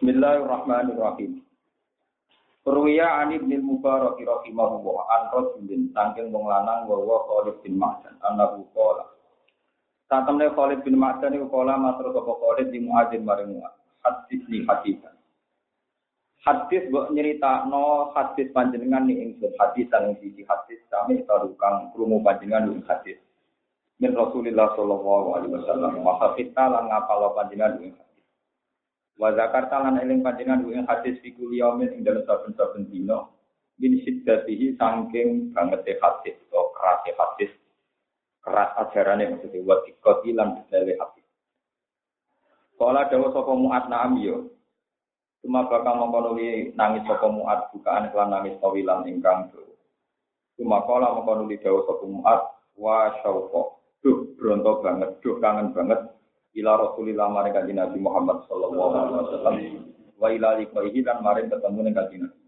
Bismillahirrahmanirrahim. Ruwiya an Ibnu Mubarak rahimahullah an rajulin saking wong lanang wa wa Khalid bin Ma'dan annahu qala. Satemne Khalid bin Ma'dan iku kala matur Khalid di Muadzin maring hadis ni hadisan. Hadis mbok nyeritakno hadis panjenengan ni ingsun hadis sang siji hadis sami tarukang krungu panjenengan ing hadis. Min Rasulillah sallallahu alaihi wasallam wa kita lan ngapal panjenengan ing Wa zakarta lan eling panjenengan ing hadis fikul yaumin ing dalem saben-saben dina min siddatihi saking banget hadis atau keras hadis keras ajarane maksudnya wa dikoti lan detaile hadis. Kala dawa sapa muat naam yo. Cuma bakal mengkonuli nangis sapa muat bukaan kelan nangis tawilan ingkang do. Cuma kala mengkonuli dawa sapa muat wa syauqa. Duh bronto banget, duh kangen banget ila Rasulillah maring kanjeng Nabi Muhammad sallallahu alaihi wasallam wa ila liqaihi lan maring ketemu ning kanjeng Nabi.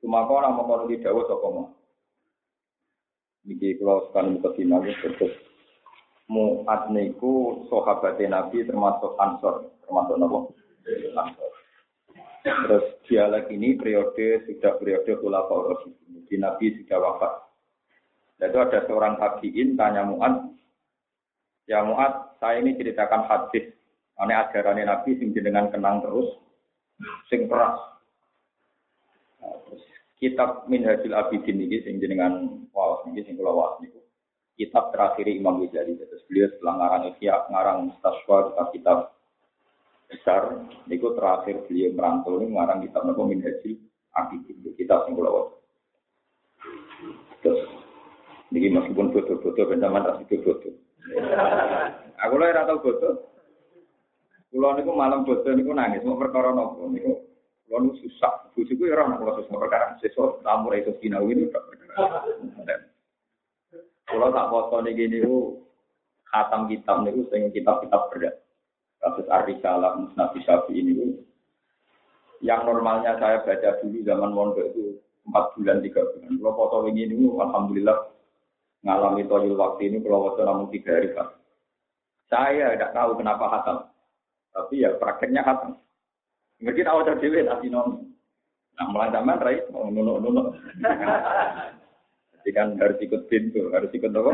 Sumaka ora moko di dawuh sapa mo. Niki kula sekali mukadimah terus Mu'ad niku sahabat Nabi termasuk Ansor, termasuk napa? Terus dialek ini periode sudah periode Khulafaur. Di Nabi sudah wafat. Lalu ada seorang tabiin tanya Mu'ad, Ya Mu'ad, saya ini ceritakan hadis. Ane ajaran Nabi sing jenengan kenang terus, sing keras. Nah, terus kitab Minhajul Abidin ini sing jenengan wawas ini sing kula wawas niku. Kitab terakhir Imam Ghazali. Terus beliau setelah ngarang Ihya, ngarang Mustaswa, kitab kitab besar. Niku terakhir beliau merantau ini ngarang kitab nopo Minhajul Abidin. Kitab sing kula wawas. Terus, ini meskipun bodoh-bodoh, bencaman rasi bodoh. Aku lho ora tau bodoh. Kulo niku malam bodoh niku nangis mau perkara nopo niku. Kulo niku susah. Bojoku ya ora ana kulo susah perkara. Sesuk tamu ra iso ini tak perkara. Kulo tak foto niki niku khatam kitab niku sing kitab-kitab berat. Kasus Ar-Risalah Musnad Syafi'i ini yang normalnya saya baca dulu zaman mondok itu empat bulan tiga bulan. Kalau foto ini, ini alhamdulillah ngalami toyul waktu ini kalau waktu namun tiga hari kan. Saya tidak tahu kenapa hatam, tapi ya prakteknya hatam. Mungkin awal terdewi tapi non. Nah mulai zaman rai mau nunuk nunuk. Jadi kan harus ikut pintu, harus ikut apa?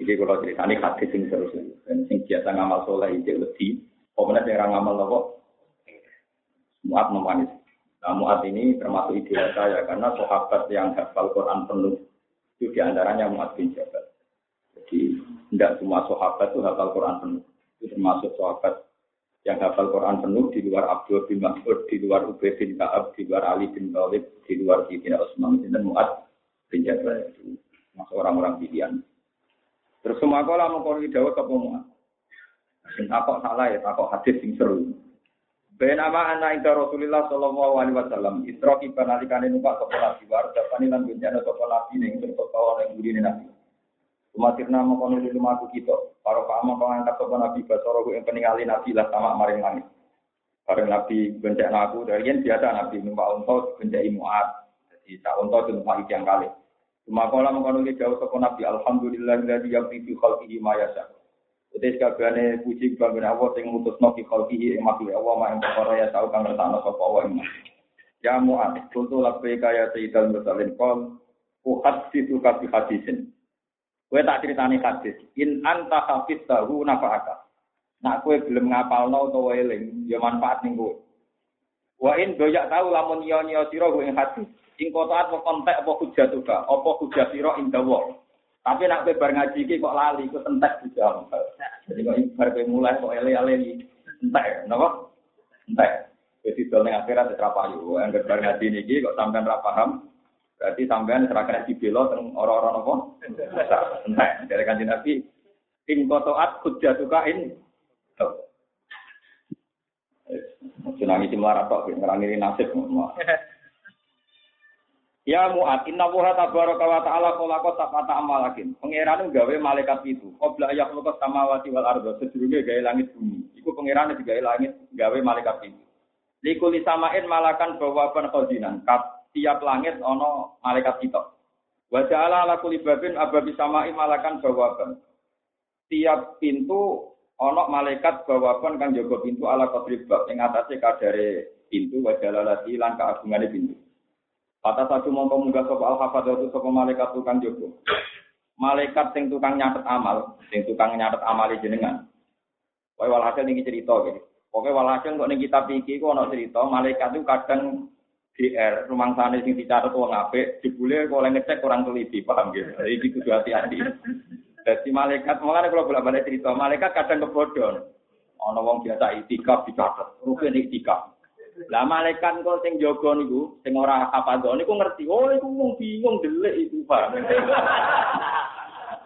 Jadi kalau cerita ini hadis sing terus, dan sing biasa ngamal soleh itu lebih, pemenang yang ngamal apa? Muat memanis. Nah, Mu'ad ini termasuk ideal saya karena sahabat yang hafal Quran penuh itu di antaranya Mu'ad bin Jabal. Jadi tidak semua sahabat itu hafal Quran penuh. Itu termasuk sahabat yang hafal Quran penuh di luar Abdul bin Mas'ud, di luar Ubay bin Ka'ab, di luar Ali bin Thalib, di luar Sayyidina Utsman dan Mu'ad bin Jabal itu masuk orang-orang pilihan. Terus semua kalau mau korban dawuh apa Mu'ad? Takok salah ya, takok hadis yang seru. Benama anak ida Rasulullah Shallallahu Alaihi Wasallam Isra kiba nalikane numpak sopo nabi war Japani lan bencana sopo nabi ning sirko kawan yang budi nabi. Umatir nama kono di rumah aku kita. Para kamu kau angkat sopo nabi basoro yang peningali nabi lah sama maring langit. Bareng nabi bencana aku dari yang biasa nabi numpak unta bencai muat. Jadi tak unta itu numpak yang kali. Cuma kalau mengkono jauh sopo nabi Alhamdulillah dari yang fi khalqihi ma yasa. Jadi sekalian puji kebangun Allah yang mutus nopi khalqihi yang makhluk Allah yang perkara ya tahu kang ngertakno sapa Allah yang Ya mu'ad, kuntu labbaika ya sayyidal mursalin qol uhaditsu ka bi hadisin. Kowe tak critani hadis, in anta hafiz tahu nafa'aka. Nak kowe belum ngapalno utawa eling, ya manfaat ning kowe. Wa in doyak tahu lamun iya-iya sira kowe ing hadis, ing kotaat apa kontek apa hujat juga, apa hujat sira ing dawa. Tapi nak bar ngaji kok lali, kok entek juga. Jadi kok bar mulai kok ele-ele entek, napa? Entek. Jadi dol ning akhirat tetra payu. Angger bar ngaji niki kok sampean ra paham, berarti sampean serahkan dibela teng ora-ora napa? Entek. Dari kanjeng Nabi ing kotoat hujjatuka in. Senangi si melarat tok, ngerangi nasib. Ya Mu'ad, inna wuha tabaraka wa ta'ala kolako sabata amalakin. Pengiran gawe malaikat itu. Qobla ayah lukas samawati wal ardo. Sejurungnya gawe langit bumi. Iku pengiran gawe langit, gawe malaikat itu. Likuli samain malakan bawaban khozinan. Tiap langit ono malaikat kita. Wa ja'ala ala kuli babin ababi samain malakan bawaban. Tiap pintu Ono malaikat bawakan kang jaga pintu ala qadri bab ing atase kadare pintu wa jalalati lan keagungane pintu. Kata satu mongko munggah sapa al hafadzatu sapa malaikat tukang jaga. Malaikat sing tukang nyatet amal, sing tukang nyatet amal jenengan. Wae walhasil niki cerita gitu. Pokoknya walhasil kok ning kitab iki kok ana cerita malaikat itu kadang DR rumah sana sing dicatat wong apik, jebule kok oleh ngecek orang teliti, paham. Jadi iki kudu hati-hati. Jadi malaikat, makanya kalau bolak-balik cerita, malaikat kadang kebodon. Ana wong biasa itikaf dicatat, rukun itikaf. Lah malaikat kok sing jaga niku, sing ora hafadzah niku ngerti. Oh iku wong bingung delik iku, Pak.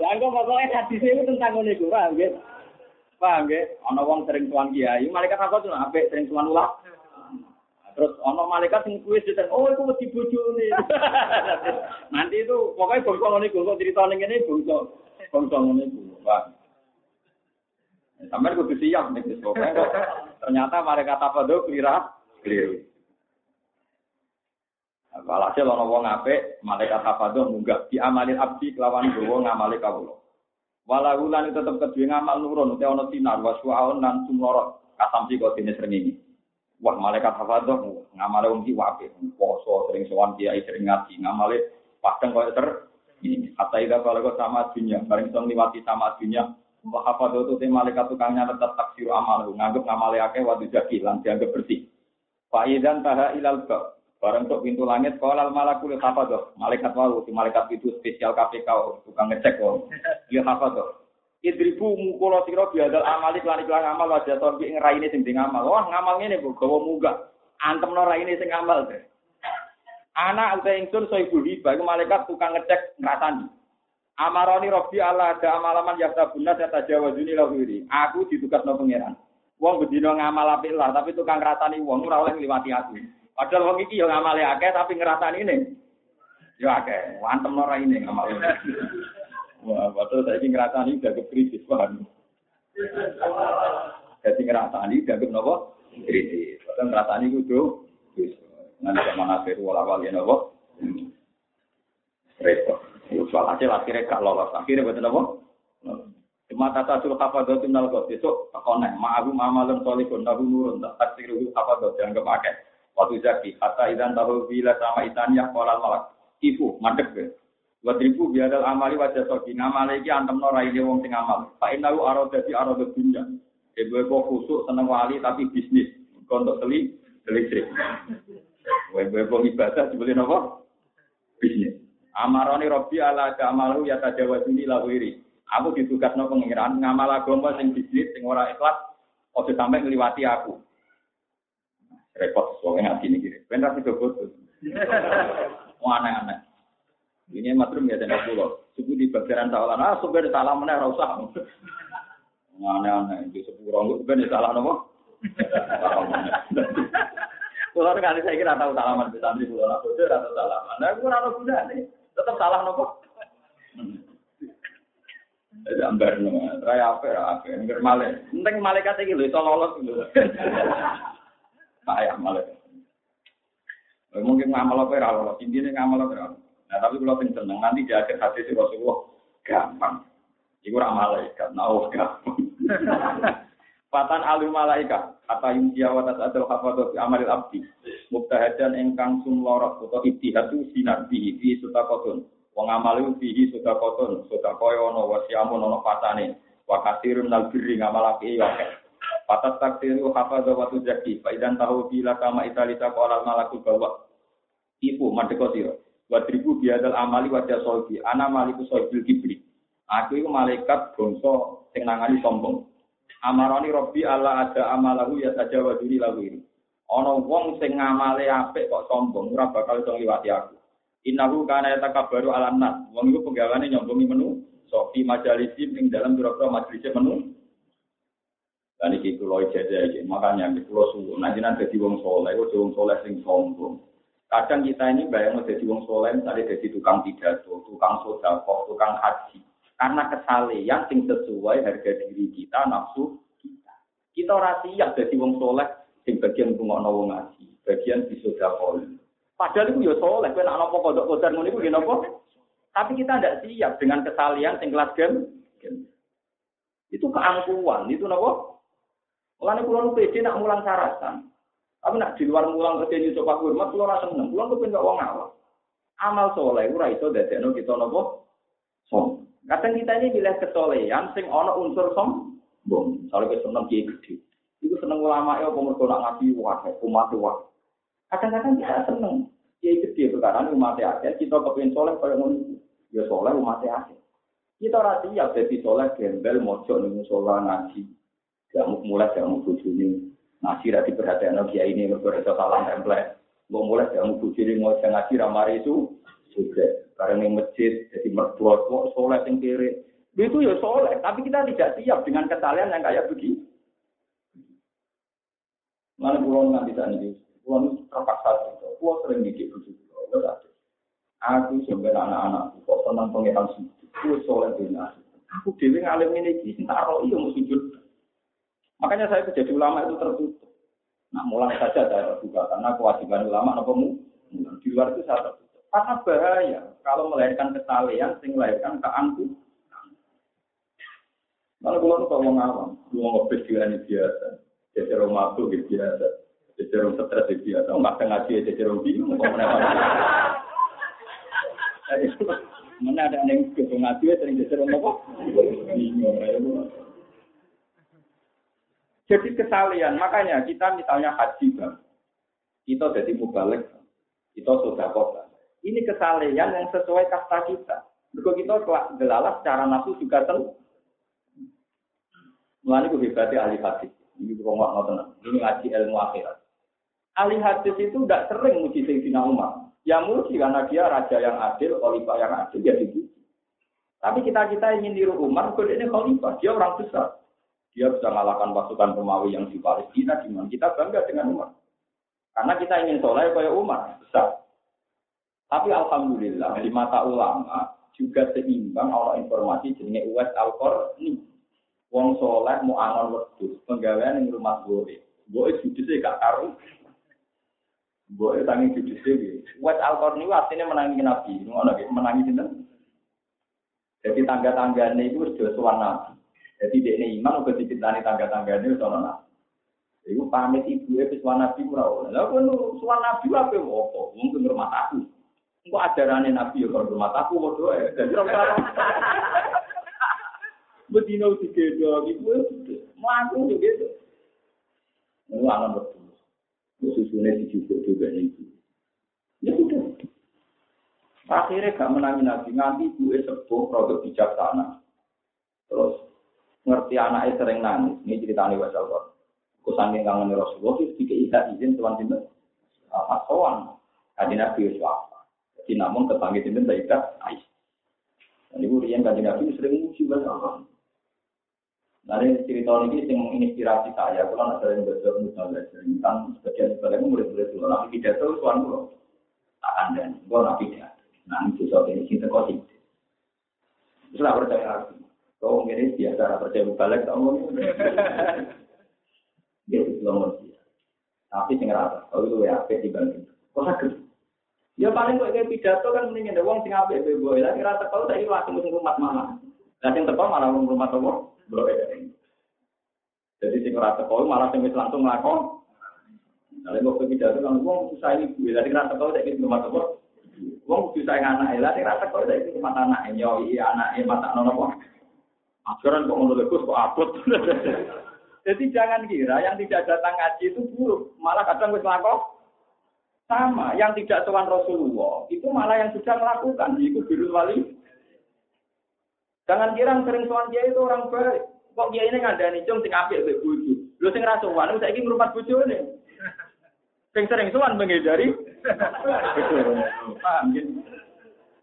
Lah kok pokoke hadis itu tentang ngene iku, paham nggih? Paham nggih? Ana wong sering tuan kiai, malaikat apa tuh apik sering tuan ulah. Terus ana malaikat sing kuwi diteng, oh iku wedi bojone. Nanti itu pokoknya bangsa ngene iku kok cerita ning ngene bangsa bangsa ngene iku, Pak. Sampai kudu siap nih, pokoknya ternyata malaikat apa tuh kira keliru. Walhasil ana wong apik, malaikat hafadzah munggah di amalin abdi kelawan gowo ngamali kawula. Walau lan tetep kedue ngamal nurun utawa ana sinar waswaun lan sumlorot kasamsi kok dene srengenge. Wah malaikat hafadzah ngamale wong iki apik, poso sering sowan kiai sering ngaji, ngamale padang koyo ter ini kata ida kalau sama dunia, bareng song liwati sama dunia, Wah apa tuh malaikat tukangnya tetap taksir amal, nganggep ngamale akeh wadu jaki, lan bersih. Faidan taha ilal bab. Barang untuk pintu langit, kolal malakul hafadoh. Malaikat wau, si malaikat itu spesial KPK, tukang ngecek kok. Dia hafadoh. Idribu mukulo siro biadal amalik lan iklan amal wajah torbi ngeraini sing sing amal. Wah ngamal ngene bu, gawa muga. Antem no raine sing amal deh. Anak uta ingsun so ibu hibah, malaikat tukang ngecek ngrasani. Amaroni Robi Allah ada amalaman yakta bunna saya tajawazuni lahiri. Aku ditugas no pangeran. Wong bedino ngamal apik lah, tapi tukang ngrasani wong ora oleh ngliwati aku. Padahal wong iki yo ngamale akeh tapi ngrasani ini. Yo akeh, wantem ora ini ngamal. Wah, padahal saiki ngrasani udah krisis, paham. Jadi ngrasani dianggap napa? Krisis. Padahal ngrasani kudu nanti zaman akhir wala wali napa? Repot. Soal hasil akhirnya gak lolos. Akhirnya betul apa? Cuma tata sul hafadzah minal ghot besok takoneh ma'ahu ma'amalun solihun nahu nurun tak taksiruhu hafadzah dianggap akeh. Waktu zaki kata idan tahu bila sama itaniyah kolal malak ibu madek be. Wadribu biadal amali wajah sogi ngamali iki antem no raine wong sing amal. Pak inahu aro dadi aro dunya. Ibu kok khusuk seneng wali tapi bisnis. Kontok teli listrik. Ibu ibadah dibeli nopo? Bisnis. Amaroni Robi ala amalu ya tajawazuni lawiri. Aku ditugas no pengiran ngamal agama sing bisnis sing ora ikhlas ojo sampai ngliwati aku. Repot soalnya ngaji ini gini. Benar sih betul. Mau aneh-aneh. Ini matrum ya dan pulau. Suku di bagian tawalan. Ah, di salah mana rasa. Aneh-aneh. Di sepuluh orang sudah di salah nopo. Kalau kali saya kira tahu salaman di santri pulau aku sudah tahu salaman. Nah, aku rasa guna nih. Tetap salah nopo. Jadi ambar nama, raya apa ya apa, enggak malah. Enteng malaikat ini loh, itu lolos gitu. Payah malaikat. Mungkin ngamal apa ya lolos, intinya ngamal apa. Nah tapi kalau yang seneng nanti di akhir hati si Rasulullah gampang. Iku ramal malaikat, nah gampang. Patan alu malaikat, kata yumkiya wa tas'adul hafadhu fi amalil abdi. Mubtahadan engkang sumlorot atau ibtihadu sinar bihi fi sutakotun. Wong amale bihi sudakotun, sudakoyo ono wasiamun ono patane. Wa kasirun nal birri ngamal api yo akeh. Patas takdiru hafadhu wa tuzaki. Faidan tahu bila kama italita qala malakul bawa. Ibu madeko sira. Wa tribu biadal amali wa jasolbi. Ana maliku soibil kibri. Aku iku malaikat bangsa sing nangani sombong. Amaroni Robi Allah ada amalahu ya saja waduni lagu ini. Ono wong sing ngamale apik kok sombong, ora bakal iso liwati aku. Innahu kana yatakabaru alam nas. Wong iku penggawane nyombongi menu, sofi majalisim ing dalam biro-biro majelis menu. Dan iki kula ijazah iki, makanya kula suwun. Nanti nanti dadi wong soleh, kok wong soleh sing sombong. Kadang kita ini bayang jadi wong soleh, misalnya jadi tukang pidato, tukang sodako, tukang haji. Karena kesalehan sing sesuai harga diri kita, nafsu kita. Kita ora siap jadi wong soleh sing bagian rungokno wong ngaji, bagian disodakol. Padahal itu ya soleh, kowe nek napa kodok kodar ngono iku napa? Tapi kita tidak siap dengan kesalehan sing kelas. Itu keangkuhan, itu nopo. Mulane kula nu pede nak mulang syaratan. Tapi nak di luar mulang kerja di coba hormat kula ora seneng. Kula kepen gak wong awam. Amal soleh ora iso dadekno kita nopo som. Kadang kita ini pilih kesolehan sing ana unsur sombong. Soalnya kita seneng kiai gede. Itu seneng ulama ya mergo nak ngaji wae, umat wae. Kadang-kadang kita seneng kiai gede perkara umat akeh, kita kepen soleh kaya ngono. Ya soleh umat akeh. Kita ora siap dadi soleh gembel mojo ning musola ngaji. Gak mulai gak mau bojone. Ngaji ra diperhatekno kiai ini mergo iso salah template. Mau mulai gak mau bojone ngojo ngaji ra mari itu juga. Karena ning masjid jadi mertua kok soleh sing kiri. Itu ya soleh, tapi kita tidak siap dengan kesalahan yang kayak begini. Mana pulau nanti tadi, pulau terpaksa itu, pulau sering didik begitu, Aku sebenarnya anak-anak, kok senang pengiran sih. Aku soleh bina. Aku dewi ngalim ini di taro iya mau sujud. Makanya saya jadi ulama itu tertutup. Nah mulai saja saya terbuka karena kewajiban ulama apa mu di luar itu saya tertutup. Karena bahaya kalau melahirkan kesalahan, sing melahirkan keangku. Kalau kalau kau mau ngawam, ngopes ini biasa, jadi rumah tuh biasa, jadi stres biasa, nggak ngaji jadi rumah bingung, Mana ada yang ke ngaji sering jadi apa? Jadi kesalian, makanya kita misalnya haji bang, kita jadi mubalik, kita sudah kota. Ini kesalian yang sesuai kasta kita. Kalau kita gelalah secara nafsu juga tahu. Mulanya gue ahli hadis. Ini gue mau tenang. Ini ngaji ilmu akhirat. Ahli hadis itu tidak sering muji Sayyidina Umar. Ya muji karena dia raja yang adil, khalifah yang adil, ya dipuji. Tapi kita-kita ingin niru Umar, kalau ini khalifah, dia orang besar. Dia bisa mengalahkan pasukan Romawi yang di Palestina, gimana? Kita bangga dengan Umar. Karena kita ingin soleh kayak Umar, besar. Tapi Alhamdulillah, di mata ulama, juga seimbang Allah informasi jenis Uwais al ini. Wong soleh mau angon wedus, penggawaian yang rumah gue. Gue judusnya gak karu. Gue tangi judus ini. Wes Al-Qarni artinya menangi Nabi. Ngono menangi sinten? Jadi tangga-tangganya itu sudah suan Nabi. Jadi dia iman udah dicintani tangga-tangganya itu soal Nabi. Iku pamit ibu e wis nabi ora oleh. Lah suwan nabi apa opo? Mungkin rumah aku. Engko ajarane nabi ya rumah aku padha ae. Dadi ora Bedino digedo ibu mlaku gitu. Alam betul susunya dijujuk juga itu. Ya sudah. Akhirnya gak menangi nabi, nganti ibu sepuh produk bijaksana. Terus ngerti anaknya sering nangis. Ini ceritanya wasal kok. Kusangin kangen Rasulullah itu tiga izin tuan cinta. Apa soan? Kaji nabi apa? Jadi namun kepanggil cinta tidak ais. Dan ibu rian kaji nabi sering muji banyak Nanti cerita ini yang menginspirasi saya, kalau ada yang belajar misalnya tentang sebagian sebagian murid-murid dulu, nabi tidak tahu tuan dulu, tak ada, gue nabi tidak. Nah itu soal ini kita kau sih. Terus lah percaya lagi, kau ini biasa percaya balik ini. Dia itu belum Tapi sing rata, kalau itu ya apa dibanding. Kok sakit? Ya paling kok kayak pidato kan mendingin ada uang sing apik bebo. Lah kira teko saiki langsung rumah mana? Lah sing teko malah rumah toko. Jadi sing ora teko malah sing wis langsung nglakon. Nah, kok pidato kan wong susah gue dari rata teko saiki rumah teko. Wong susah anak sing rata teko saiki rumah anak yo iya anak mata nono kok. Aturan kok ngono kok abot. Jadi jangan kira yang tidak datang ngaji itu buruk, malah kadang wis nglakon. Sama, yang tidak tuan Rasulullah itu malah yang sudah melakukan, itu biru wali. Jangan kira sering sowan dia itu orang baik. Kok dia ini ngandani cung sing apik mbek bojo. Lho sing ra sowan saiki ngrumat bojone. Sing sering sowan menghindari. Gitu.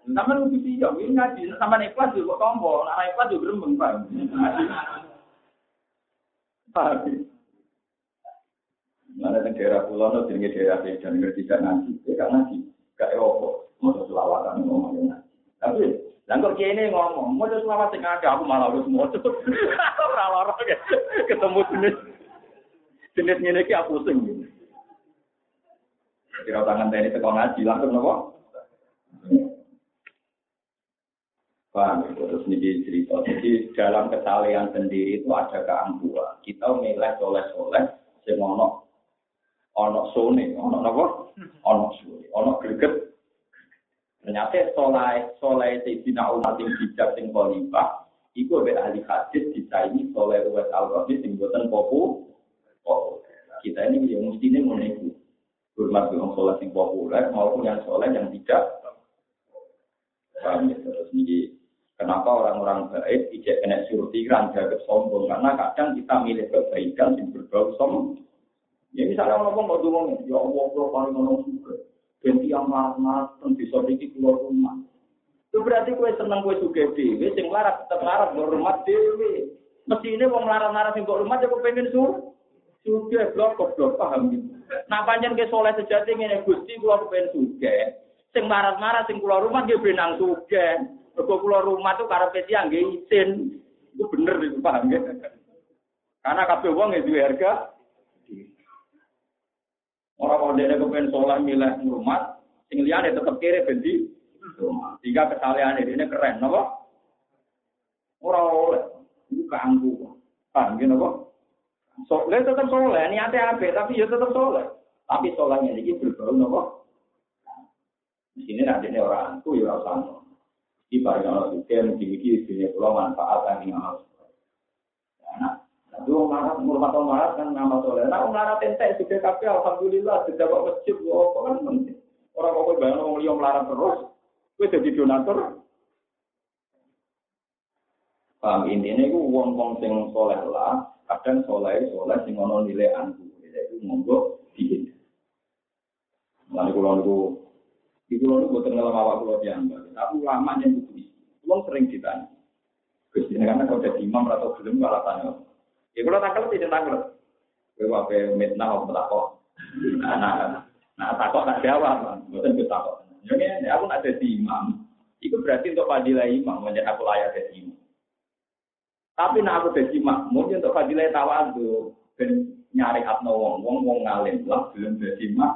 Sama lu sih ya, ini ngaji. Sama ikhlas juga tombo, nah ikhlas juga paham. Paham. Mana yang daerah pulau, no, jadi daerah dan ngerti tidak nanti, tidak nanti, gak ewo, mau selawatan ngomongin nanti. Tapi Lah kok kene ngomong, mau selawat sing akeh aku malah wis moco. Ora lara ketemu jenis jenis ngene iki aku sing. Kira tangan tadi teko ngaji langsung nopo? Paham, ya? terus ini cerita. Jadi dalam kesalehan sendiri itu ada keangkuhan. Kita milih soleh-soleh, sing ono ono sone, ono apa? Ono sone, ono greget. Ternyata soleh soleh Sayyidina Umar sing bijak sing khalifah, iku be ahli hadis ini soleh uwes al-Qadir sing boten popu. Kita ini yang mestinya menunggu hormat dengan soleh yang populer maupun yang soleh yang tidak. Ya? Terus ini Kenapa orang-orang baik tidak kena surti ranja sombong? Karena kadang kita milih kebaikan yang berbau sombong. Ya misalnya orang ngomong mau ngomong, ya Allah, kalau paling ngomong. Ganti yang marah dan bisa dikit keluar rumah. Itu berarti kue seneng kue suge dewi, sing larat tetap larat rumah dewi. Mesti ini mau larat-larat sing rumah, ya pengen sur. Suge blok blok paham gitu. Nah panjang ke soleh sejati ini gusti gua pengen suge. Sing larat-larat sing keluar rumah dia benang suge. Mergo kula rumah tuh karena siang nggih izin. Itu bener itu paham ya. Karena kabeh wong ya duwe harga. Orang kalau dia kepengen sholat milih rumah, sing liyane tetep kiri rumah. Sehingga kesalahan ini keren, napa? Orang oleh itu keanggu. Paham ya napa? Soleh tetap soleh, niatnya apa? Tapi ya tetap soleh. Tapi solehnya ini berbau napa? Di sini nanti orang tuh ya sama. Di barang Allah suka mungkin dunia pulau manfaat yang amal. Orang marah, orang marah kan nama soleh. Nah, marah tentek sudah kafe, alhamdulillah bawa masjid, wah, kok kan penting. Orang kok bayang orang liom melarang terus, gue jadi donatur. Paham intinya itu uang-uang sing soleh lah, kadang soleh soleh sing ono nilai antu, itu monggo dihin. Lalu kalau niku di pulau itu buatan ngelam awak pulau diambil. Tapi lama yang itu Pulau sering ditanya. Gus ini karena kalau jadi imam atau belum malah tanya. Ya kalau tidak tanggal. Gue wape mitnah atau takok. Nah, nah, nah takok tak jawab. Bukan gue takok. Jadi aku nak jadi imam. Itu berarti untuk fadilah imam. Menjadi aku layak jadi imam. Tapi nak aku jadi mungkin untuk fadilah tawadu. Dan nyari atno wong wong wong ngalim lah belum jadi imam.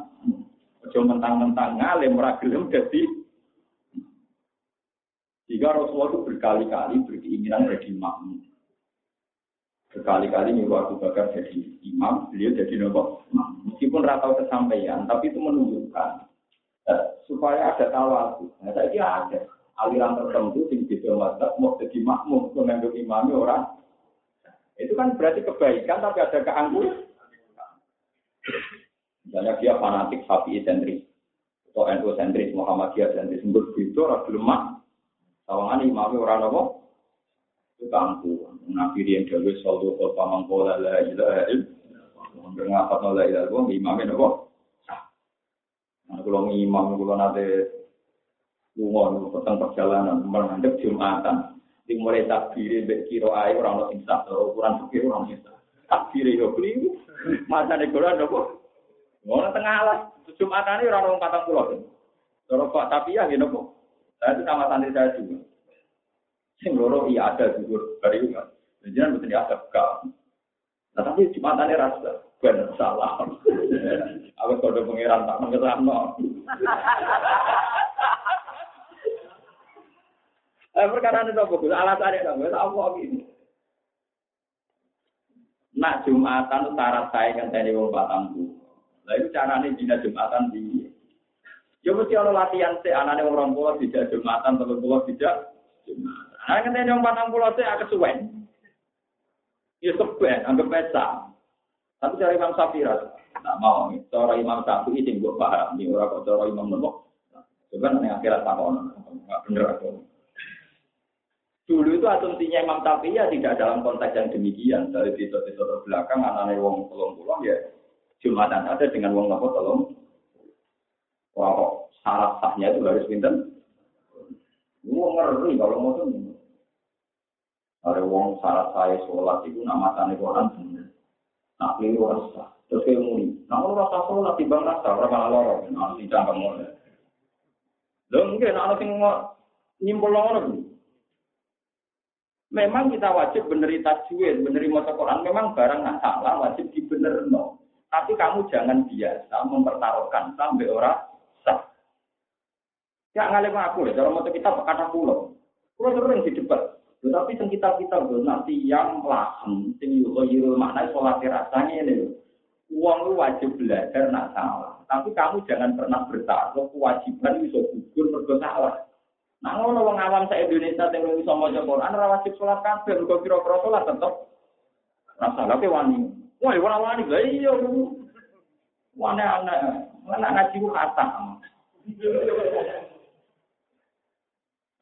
Ojo mentang-mentang ngalim ora dadi jika Rasulullah itu berkali-kali berkeinginan jadi makmum. Berkali-kali nyuruh Abu Bakar jadi imam, beliau jadi nopo. Meskipun ratau kesampaian, tapi itu menunjukkan eh, supaya ada tawasu. Nah, saya ada aliran tertentu yang di mazhab mau jadi makmum, menganggap imamnya orang. Itu kan berarti kebaikan, tapi ada keangkuhan. Misalnya dia fanatik sapi sentris atau NU sentris, Muhammadiyah sentris, sebut itu orang lemah. Tawangan imamnya orang apa? Kampu. Nabi yang dewi sallu kota mangkola la ilaha illallah. Ngapa la ilaha illallah, imamnya? Nah, kalau imam, kalau nanti lunga tentang perjalanan, menandek Jumatan, di mulai takbir, kiro air, orang-orang sing sah, ukuran pikir orang sing sah. Takbir, ya beli, masa negoran, apa? Ngono tengah alas, Jumatan ini orang orang patang pulau. Kalau Pak tapi ya kok. Saya itu sama santri saya juga. Sing loro iya ada juga dari kan. Jangan betul ada kau. Nah tapi Jumatan ini rasa benar salah. Aku kode pangeran tak mengesahno. Eh perkara itu bagus. Alasannya dong. Apa ini? Nak Jumatan syarat saya kan tadi wong patang pulau. Nah itu caranya dina Jumatan di. Ya mesti ada latihan sih, anaknya orang pulau tidak Jumatan, telur pulau tidak Jumatan. Nah yang patang pulau sih agak suwen. Ya seben, anggap pesa. Tapi cara Imam Syafi'i tak mau. Cara Imam Syafi'i sing gue paham. Ini orang kok cara Imam Nembok. Coba nanti akhirat tak mau. Nggak bener aku. Dulu itu asumsinya Imam Syafi'i ya tidak dalam konteks yang demikian. Dari titik-titik belakang, anaknya wong pulau ya Jumatan ada dengan wong nopo tolong. Wah, syarat sahnya itu harus pinter. Wong ngeri kalau mau tuh. Ada wong syarat saya sholat itu nama tani Quran bener. Nak keliru rasa. Terus kayak muni. Nah, kalau rasa sholat di bang rasa orang malah lorong. Nah, si cangkem mulai. Lo mungkin anak yang nyimpul lorong. Memang kita wajib beneri tajwid, beneri masa Quran. Memang barang nggak salah, wajib dibener no. Tapi kamu jangan biasa mempertaruhkan sampai orang sah. Ya ngalim aku ya, dalam motor kita kata pulau. Kalau sering di debat, tetapi yang kita kita nanti yang lahan, sing yuko yiro makna sholat rasanya ini. Uang lu wajib belajar nak salah. Tapi kamu jangan pernah bertaruh kewajiban bisa gugur mergo salah. Nah, ngono wong awam sa Indonesia sing iso maca Quran ora wajib salat kabeh, mergo kira-kira salat tetep ora salah ke wani. Wah, ora wani lha iya. Wani anak, mana ngaji ku kata.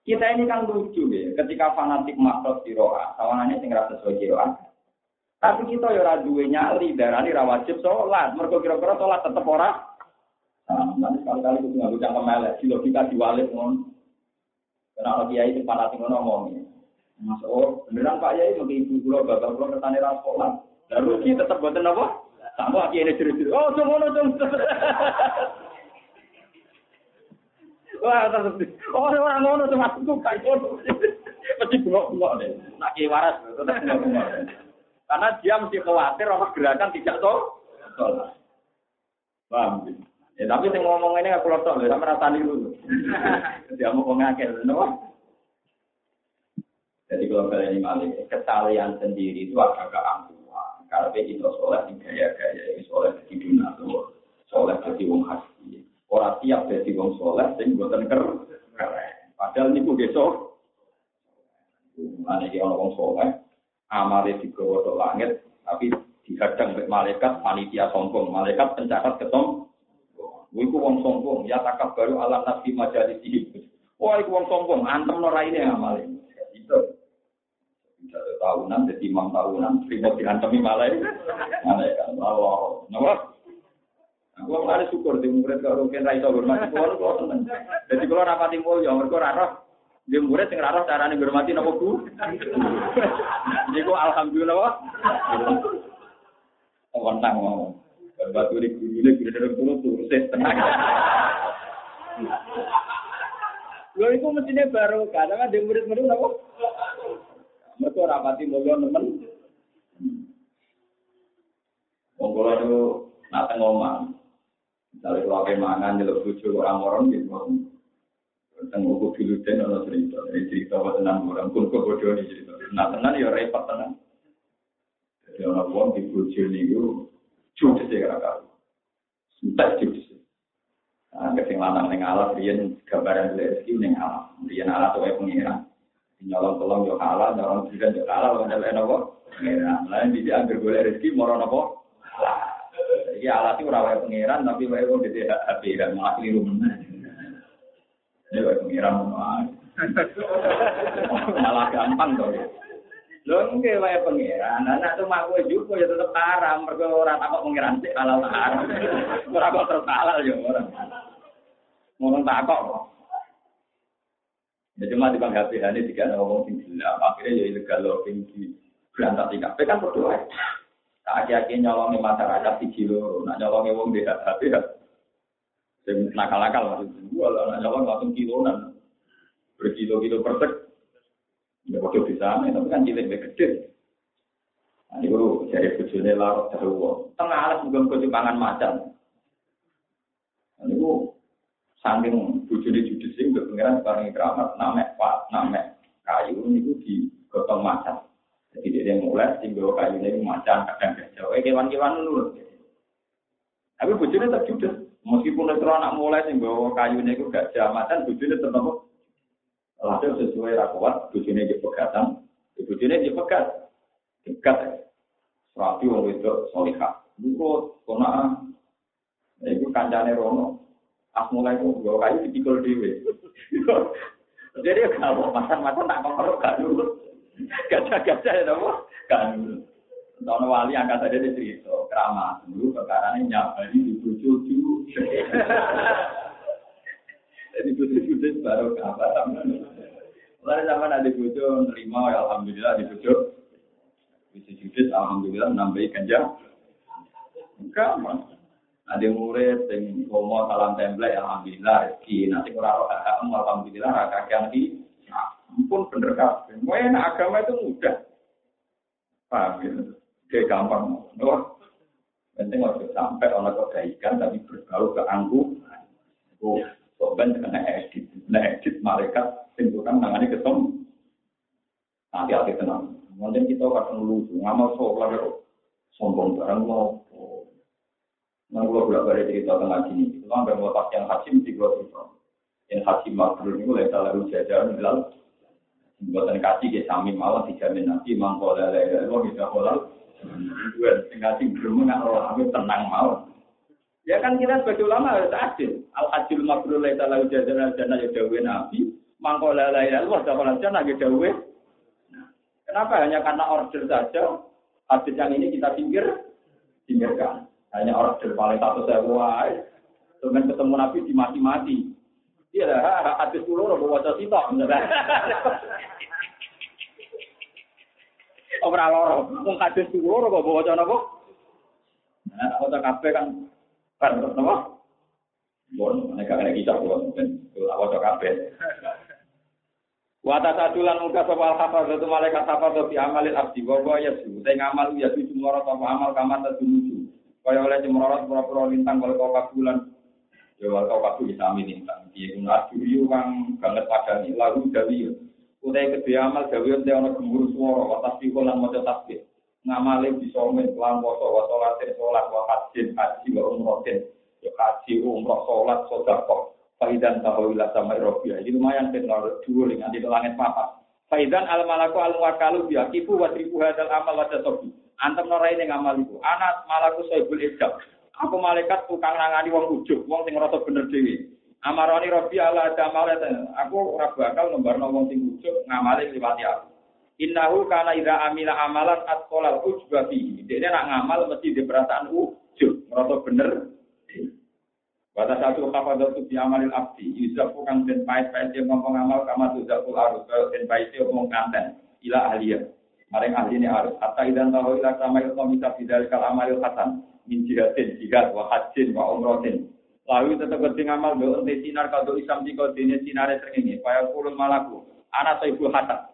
Kita ini kan lucu ya, ketika fanatik makhluk siroa, tawanannya sing rasa sesuai siroa. Tapi kita ya ora duwe nyali, darani ra wajib sholat. Mergo kira-kira sholat tetep ora. Nah, nanti sekali-kali itu nggak bisa kemelek, di logika diwalik ngono. Karena kalau kiai itu fanatik ngono ngomong. Mas oh, beneran Pak Yai mungkin ibu pulau bapak pulau ketane ra sholat. Lah rugi tetep boten apa? Sama kiai ini cerita. Oh, ngono dong. Wah. Oh, orang ngono tuh aku kayak ngono. Mesti bengok-bengok deh. Nak kiai waras. Karena dia mesti khawatir orang gerakan tidak tahu. Paham? Ya tapi saya ngomong ini aku lotok lho, sama rasani dulu. Dia mau ngakil, no? Jadi kalau kalian ini malik, kesalahan sendiri itu agak angkuhan. Kalau kita soleh gaya-gaya, soleh di dunia soleh jadi wong hati. Orang siap jadi wong soleh, sing buatan keren. Padahal ini besok. Mana dia orang wong soleh, amalnya digawa ke langit, tapi dihadang oleh malaikat, panitia sombong, malaikat pencatat ketemu. Iku wong sombong, ya takab baru alam nabi majalis ini. Wah, iku wong sombong, antem no raine amale. Itu. Tahunan, jadi imam tahunan, ribet diantemi malai. Malaikat, Allah. Nama? Aku mulai syukur di murid kok rugen ra iso hormati kulo kulo seneng. Dadi kulo rapati mulya mergo ra roh di murid sing ra roh carane hormati napa ku. Niku alhamdulillah. Wonten mau. Batu di guru ini guru dari guru tuh tenang. Lo itu mestinya baru karena di murid-murid apa? Mereka rapati mulia temen. Monggo itu nate ngomong. Misalnya kalau kayak mangan jelek bucu orang-orang gitu. Tentang buku filuten atau cerita, ini cerita apa tenang orang pun kebodohan ini cerita. Nah tenang ya repot tenang. Jadi orang buang di bucu ini judes ya kakak. Entek judes. Nah, kesing lanang ning alas riyen gambaran rezeki ning alas. Riyen alas wae pengira. Nyolong tolong yo halal, nyolong jiran yo halal, wong nyelek nopo? Pengira. Lain di anggere golek rezeki moro nopo? Iki alat ora wae pengiran tapi wae wong dite HP dan malah meneh. Ini wae pengiran malah gampang to. Lho nggih wae pangeran. Anak tuh mak kowe juga ya tetep haram mergo ora takok pangeran sik halal haram. Ora kok terus ya ora. Ngomong takok kok. Ya cuma di bangga HP ini ada ngomong sing gila, akhirnya ya ilegal login di berantak di kafe kan berdoa. Tak akhir-akhir nyolongi masyarakat di kilo, nak nyolongi wong di HP ya. Yang nakal-nakal maksudnya, gua lah nak nyolong langsung kilonan, berkilo-kilo persek. Ya waktu di sana, tapi kan cilik gede. Nah, itu jadi bujune larut terus. Tengah alas juga kucing pangan macan. Nah, itu saking bujune judis sing pengiran sekarang keramat, namek pak, namek kayu itu digotong macan. Jadi dia mulai tinggal kayu ini macan kadang gajah. Eh kewan-kewan nurut. Tapi bujune tak judes. Meskipun itu anak mulai sing bawa kayu ini gajah macan, bujune tetap Hasil sesuai rakwat, bujune di pegatan, bujune di pegat, dekat. Rapi wong itu solihah. Buku kona, itu kancane rono. As mulai itu bawa kayu dipikul dewe. Jadi kalau masan-masan tak ngomong kan dulu. Gajah-gajah ya dong, kan. Tahun wali angkat saja di cerita, keramat dulu perkara ini nyabari di bujuk Jadi bujuk-bujuk baru kabar. Lalu zaman ada bujuk nerima, ya alhamdulillah di bujuk. Bisa judis, alhamdulillah nambahi ganja. Enggak, mas. Ada murid yang ngomong salam template, alhamdulillah rezeki. Nanti kurang roh alhamdulillah kakek yang di pun bener kabeh. Mau agama itu mudah. Paham ya? Kayak gampang. Wah, penting harus sampai orang kebaikan tapi berbau ke angku. Oh, sobat kena edit. Nah edit malaikat tentukan tangannya ketemu. Nanti hati tenang. Mungkin kita kadang lucu, ngamal sholat kok sombong barang mau. Nah, kalau bolak balik cerita tentang sini, itu kan bermelepas yang haji mesti gue. Yang haji makhluk ini mulai salah ujajar, bilang, buatan kasih ke sami malah dijamin nanti mangkola lele, lo bisa kolal. Sing belum nggak aku tenang mau. Ya kan kita sebagai ulama harus adil. Al hajjul mabrur laisa lahu jazaan jannah ya dawuh Nabi, mangko la ilaha illallah dakhala jannah ya dawuh. Kenapa hanya karena order saja hadis yang ini kita pinggir pinggirkan. Hanya order paling satu wae. Dengan ketemu Nabi dimati-mati. Iya hadis dulu robo wajah sitok. Ora loro, wong hadis dulu robo wajah napa? Nah, wajah kabeh kan kan napa? Bon, nek gak kisah kok ben wajah kabeh. Wata sadulan muka sapa al itu malaikat hafal fi amalil abdi wa wa yasu. Te ngamal ya su cumorot apa amal kama tadumuju. Kaya oleh cumorot pura-pura lintang kalau kau kabulan. Ya wal kau kabul sami lintang. Piye kun asyu kang banget padani lalu dawi. Utai kedhe amal dawi ente ana gemuruh swara wa tasbih lan maca tasbih. Ngamale bisa men kelan poso wa salate salat wa hajjin haji wa umrohin. Ya haji umroh salat sedekah. Faidan tahawila sama Eropia. Jadi lumayan kan kalau dua nanti ke langit papa. Faidan al malaku al wakalu biya kipu wa tribu hadal amal wa. Antem norai ini itu. Anak malaku soibul ijab. Aku malaikat tukang nangani wong ujuk, wong sing ngerasa bener dewi. Amaroni Robi ala jamal Aku ora bakal nembarno wong sing ujuk ngamali liwati aku. Innahu kana ida amila amalan atqala ujba fi. Dene nak ngamal mesti di perasaan ujuk, ngerasa bener. Pada satu kafadot itu diamalin abdi, yuzafu kang den pait pait dia ngomong amal kama tuzaful arus, den pait dia ngomong kanten, ila ahliya. Maring ahli ini harus. Hatta idan tahu ila sama ilmu bisa tidak kal amalil min jihadin, jihad, wa hajin, wa umrotin. Lalu tetap keting amal do ente sinar kado isam jika dene sinare srengenge, kaya kulun malaku. Anak ibu hasan.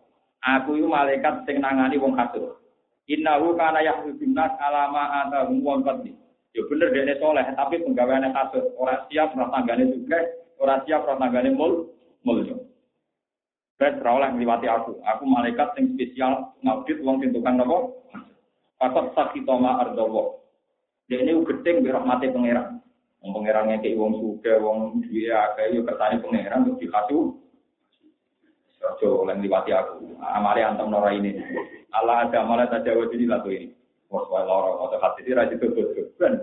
Aku itu malaikat sing nangani wong hasud. Innahu kana yahudun nas alama atahum wong qadli. Ya bener dia soleh, tapi penggaweannya kasut. Orang siap rumah tanggane juga, orang siap rumah tanggane mul, muljo. Saya terawal ngliwati aku. Aku malaikat yang spesial ngaudit uang sing tukang nopo. Fakot sakitoma ardowo. Dia ini gedeng bi rahmati pangeran. Wong pangerannya kayak wong suga, wong dia kayak yuk kersane pangeran untuk dikasih. Sojo oleh ngliwati aku. Amali antem nora ini. Allah ada amalan tajawaz ini lagu ini. Wah, wae lara atau hati ini rajin bodoh ben.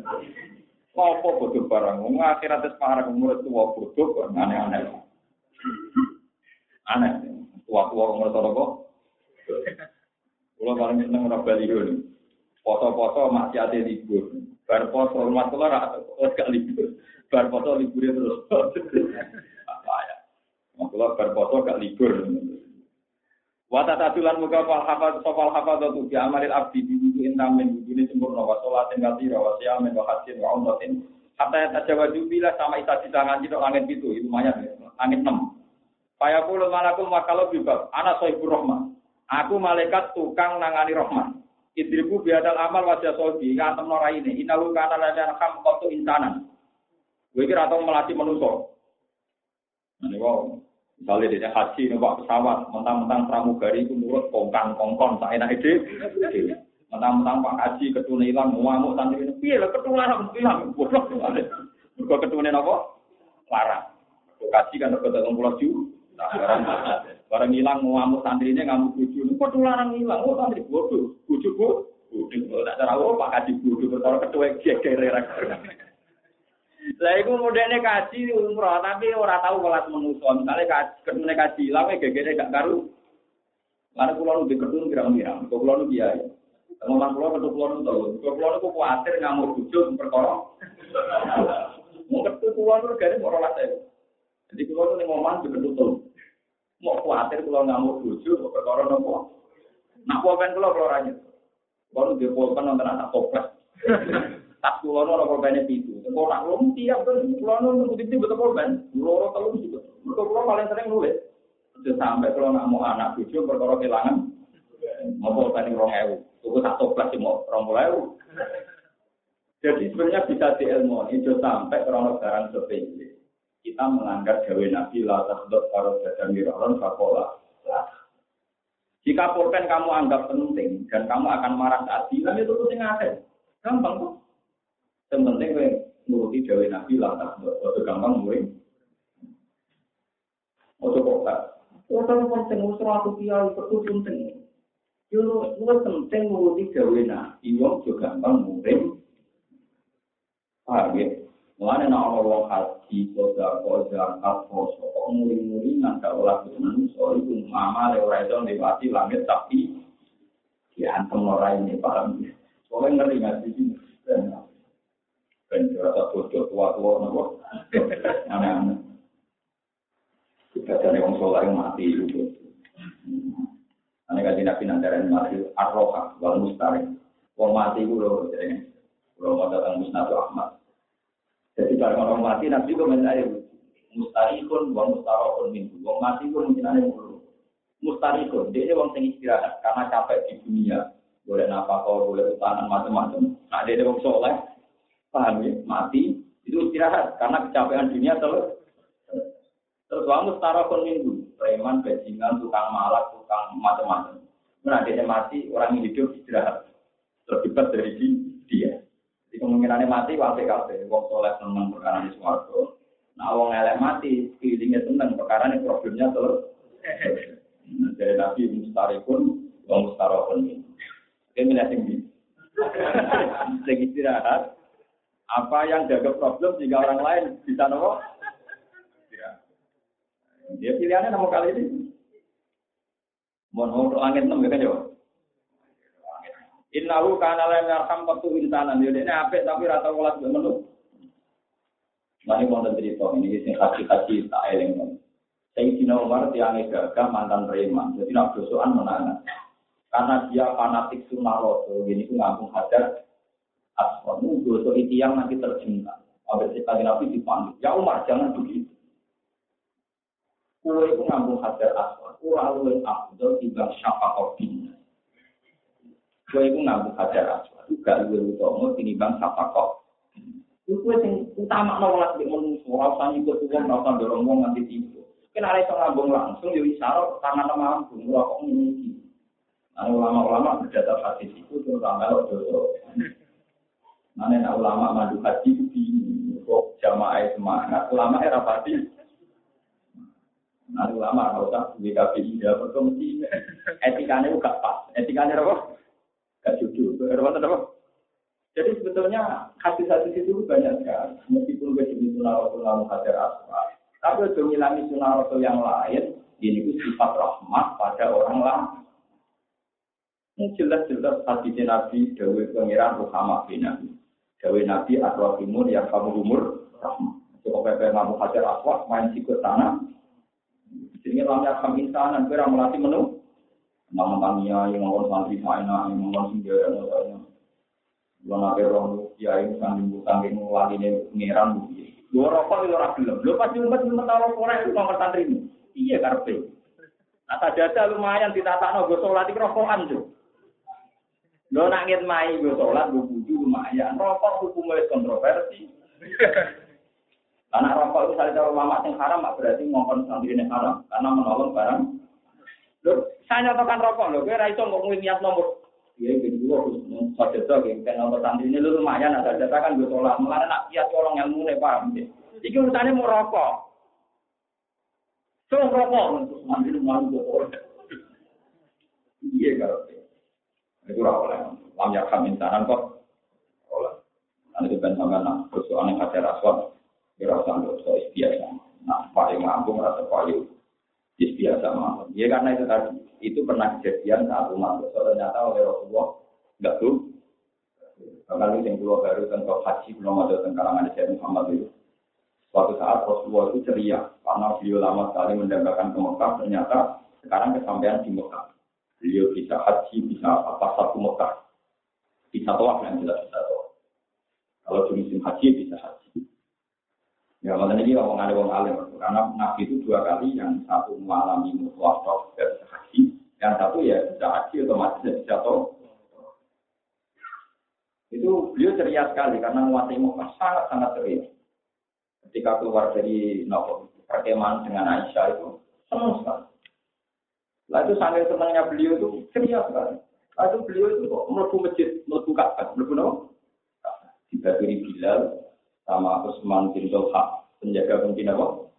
Apa bodoh barang? Wong akhirat wis parah umur tua bodoh aneh-aneh. Aneh. Tua-tua umur apa? Kulo paling seneng ora bali ngono. Foto-foto maksiate libur. Bar foto rumah kula ra gak libur. Bar foto libur terus. Apa ya? Kula bar foto gak libur. Wata tatulan muka fal hafad sopal hafad tu bi amalil abdi di buku intam min buku ini sempurna wa sholatin kasira wa siyamin wa hajjin wa umratin hatta yatajawaju bila sama isa di tangan itu langit itu itu lumayan ya langit enam Paya puluh malakul makalau bibab anak sohibur rahman aku malaikat tukang nangani rahman idribu biadal amal wajah sobi ngantem nora ini inahu kana lana kam kotu insanan gue kira atau melatih manusia Nah, wow. Misalnya dia haji numpak pesawat, mentang-mentang pramugari itu nurut kongkang kongkong, tak enak ide. Mentang-mentang Pak Haji ketune hilang, ngamuk santri ini, piye lah ketularan hilang, bodoh. Mereka ketune apa? Larang. Haji kan dapat pulau ju. Barang hilang ngamuk santri ini ngamuk buju, ketularan hilang, oh santri bodoh, buju bu. Bodoh, tak cara oh Pak Haji bodoh, bertolak ketua geger Lah iku modene kaji umroh tapi ora tahu kelas manusa. Misale kaji ketune kaji lawe gegere gak karu. Lan kula nu diketun kira-kira. Kula nu kiai. Ngomong kula ketu kula nu tau. Kula nu kok kuwatir ngamuk bojo perkara. Mau ketu kula nu gare ora late. Jadi kula nu ngomong diketun. Mau kuwatir kula ngamuk bojo perkara nopo. Nak pulpen kula ra nyet. Kula nu dipulpen nonton anak toples. tas kulo ora korban itu. Kok nak lum tiap kan kulo nunggu titik betul korban. Kulo telu juga. Kulo kulo paling sering nulis. Sudah sampai kalau nak mau anak cucu perkara kehilangan. Mau korban rong ewu. Tuku satu kelas mau rong ewu. Jadi sebenarnya bisa diilmu itu sampai kalau barang sepele. Kita melanggar gawe nabi la tasdot karo dadan miron fakola. Jika pulpen kamu anggap penting dan kamu akan marah saat bilang itu tuh ada. Gampang kok. Yang penting gue nuruti Dewi Nabi lah, itu gampang gue. Ojo kok tak. Ojo penting usah aku kiai itu penting. Yo lu penting nuruti Dewi Nabi, yo juga gampang gue. Paham ya? Mulane nek ana wong haji, koda koda poso, kok muri-muri nggak olah kesenangan soal itu mama ora iso lewati langit tapi diantem ora ini paham ya. Soalnya ngeri nggak sih? Ben rasa bodoh tua-tua nopo. Aneh-aneh. Kita cari wong mati itu. Aneh kaji nabi nandaran mati arroha wal mustarik. Wong mati itu loh, jadi kalau mau datang Ahmad. Jadi kalau orang mati nanti komentar mustarikun wa mustarokun minggu. Wong mati pun mungkin ada mulu. Mustarikun, dia ini wong sing istirahat karena capek di dunia. Boleh nafkah, boleh utangan macam-macam. Nah dia wong soleh, paham ya? Mati itu istirahat karena kecapean dunia terus. Terus wong mustarokun minggu, preman, bajingan, tukang malak, tukang macam-macam. Nah dia mati, orang hidup istirahat. Terlibat dari dia. Jadi kemungkinannya mati wae kabeh. Wong soleh seneng perkara di swarga. Nah wong elek mati, feelingnya seneng perkara ini problemnya terus. Nah, dari Nabi mustarikun, wong mustarokun ini. Oke, milih tinggi. Lagi istirahat. Apa yang jaga problem jika orang lain bisa nopo? Dia pilihannya nomor kali ini. Mohon langit enam ya kan jawab. Innahu kana la yarham qatu insanan. Yo dene apik tapi rata welas mbek menu. Mari wonten cerita ini sing haji-haji tak eling. Sayyidina Umar tiang gagah mantan preman. Jadi nak dosoan menangan. Karena dia fanatik sunnah rasul, ini ku ngambung hajar. Nunggu dosa itu yang nanti tercinta. Abis itu Nabi dipanggil. Ya Umar jangan begitu. Kue itu ngambung hajar asfar. Kura luwe abdul timbang syafaat bina. Kue itu ngambung hajar aswad. Juga luwe utama tinimbang sapa kok. Itu kue yang utama nolak di manusia. Rasa nyikut uang, rasa dorong nanti tiba. Kena ada ngambung langsung, jadi isyarat tangan mampu. Murah kok ini. Nah, ulama-ulama berdasar hadis itu terutama kalau dosa. Mana ulama madu haji di kok jamaah semangat. Ulama era pasti. Nah, ulama kalau tak BKPI dia berkomisi. Etikanya juga pas. Etikanya apa? Gak jujur. apa? Jadi sebetulnya hadis-hadis itu banyak sekali. Meskipun gue jadi sunnah rasul lalu asma. Tapi untuk ngilangi sunnah rasul yang lain, ini itu sifat rahmat pada orang lain. Ini jelas-jelas hadis Nabi Dawi Pengiran Muhammad bin Nabi. Dawi Nabi yang kamu umur rahmat. Coba pepe ngamu hajar aswa, main sikut tanah. Jadi lamanya kami sana, kira melatih menu. Nama tania yang ngomong santri sana, yang ngomong singgah dan lainnya. Dua nabi roh ya ini sanding butang ini lagi nih ngeran bukti. Dua rokok itu orang belum. Lo pasti umat umat tahu orang itu nomor santri ini. Iya karpe. Nah saja lumayan ditata no gue sholat di rokokan tuh. Lo nangin mai gue sholat gue buju lumayan. Rokok hukumnya kontroversi. Karena rokok itu saling cara lama yang haram, berarti ngomong santri ini haram. Karena menolong barang. Loh, saya nyatakan rokok loh, gue raiso ngomongin niat nomor. Iya, gitu gue harus sadar tuh, kayak nomor santri ini lu lumayan, ada data kan gue tolak. Mulanya nak kiat tolong ilmu nih, paham deh. Iki urusannya mau rokok. So rokok, terus mandi lu malu gue Iya, kalau itu. Lam kok. Nanti itu kan sama nak persoalan kaca raswat. Kira usah so biasa. Nah, paling mampu merasa paling biasa mampu. Ya karena itu tadi itu pernah kejadian saat umat besar ternyata oleh Rasulullah nggak tuh. Kalau yang keluar baru tentang haji belum ada tentang kalangan Syekh Muhammad itu. Suatu saat Rasulullah itu ceria karena beliau lama sekali mendapatkan ke Mekah ternyata sekarang kesampaian di Mekah. Beliau bisa haji bisa apa satu Mekah. Bisa toa yang jelas bisa toa kalau musim haji bisa haji ya makanya ini ngomong ada orang alim karena Nabi itu dua kali yang satu mengalami mutlak dan yang satu ya bisa haji otomatis ya bisa toh. Itu beliau ceria sekali karena menguasai Mekah sangat-sangat ceria. Ketika keluar dari nopo perkemahan dengan Aisyah itu senang sekali. Lah itu sambil senangnya beliau itu ceria sekali. Lah itu beliau itu kok melebu masjid, melebu Ka'bah, melebu no? Dibagi Bilal sama Usman bin Tolha, penjaga pemimpin apa?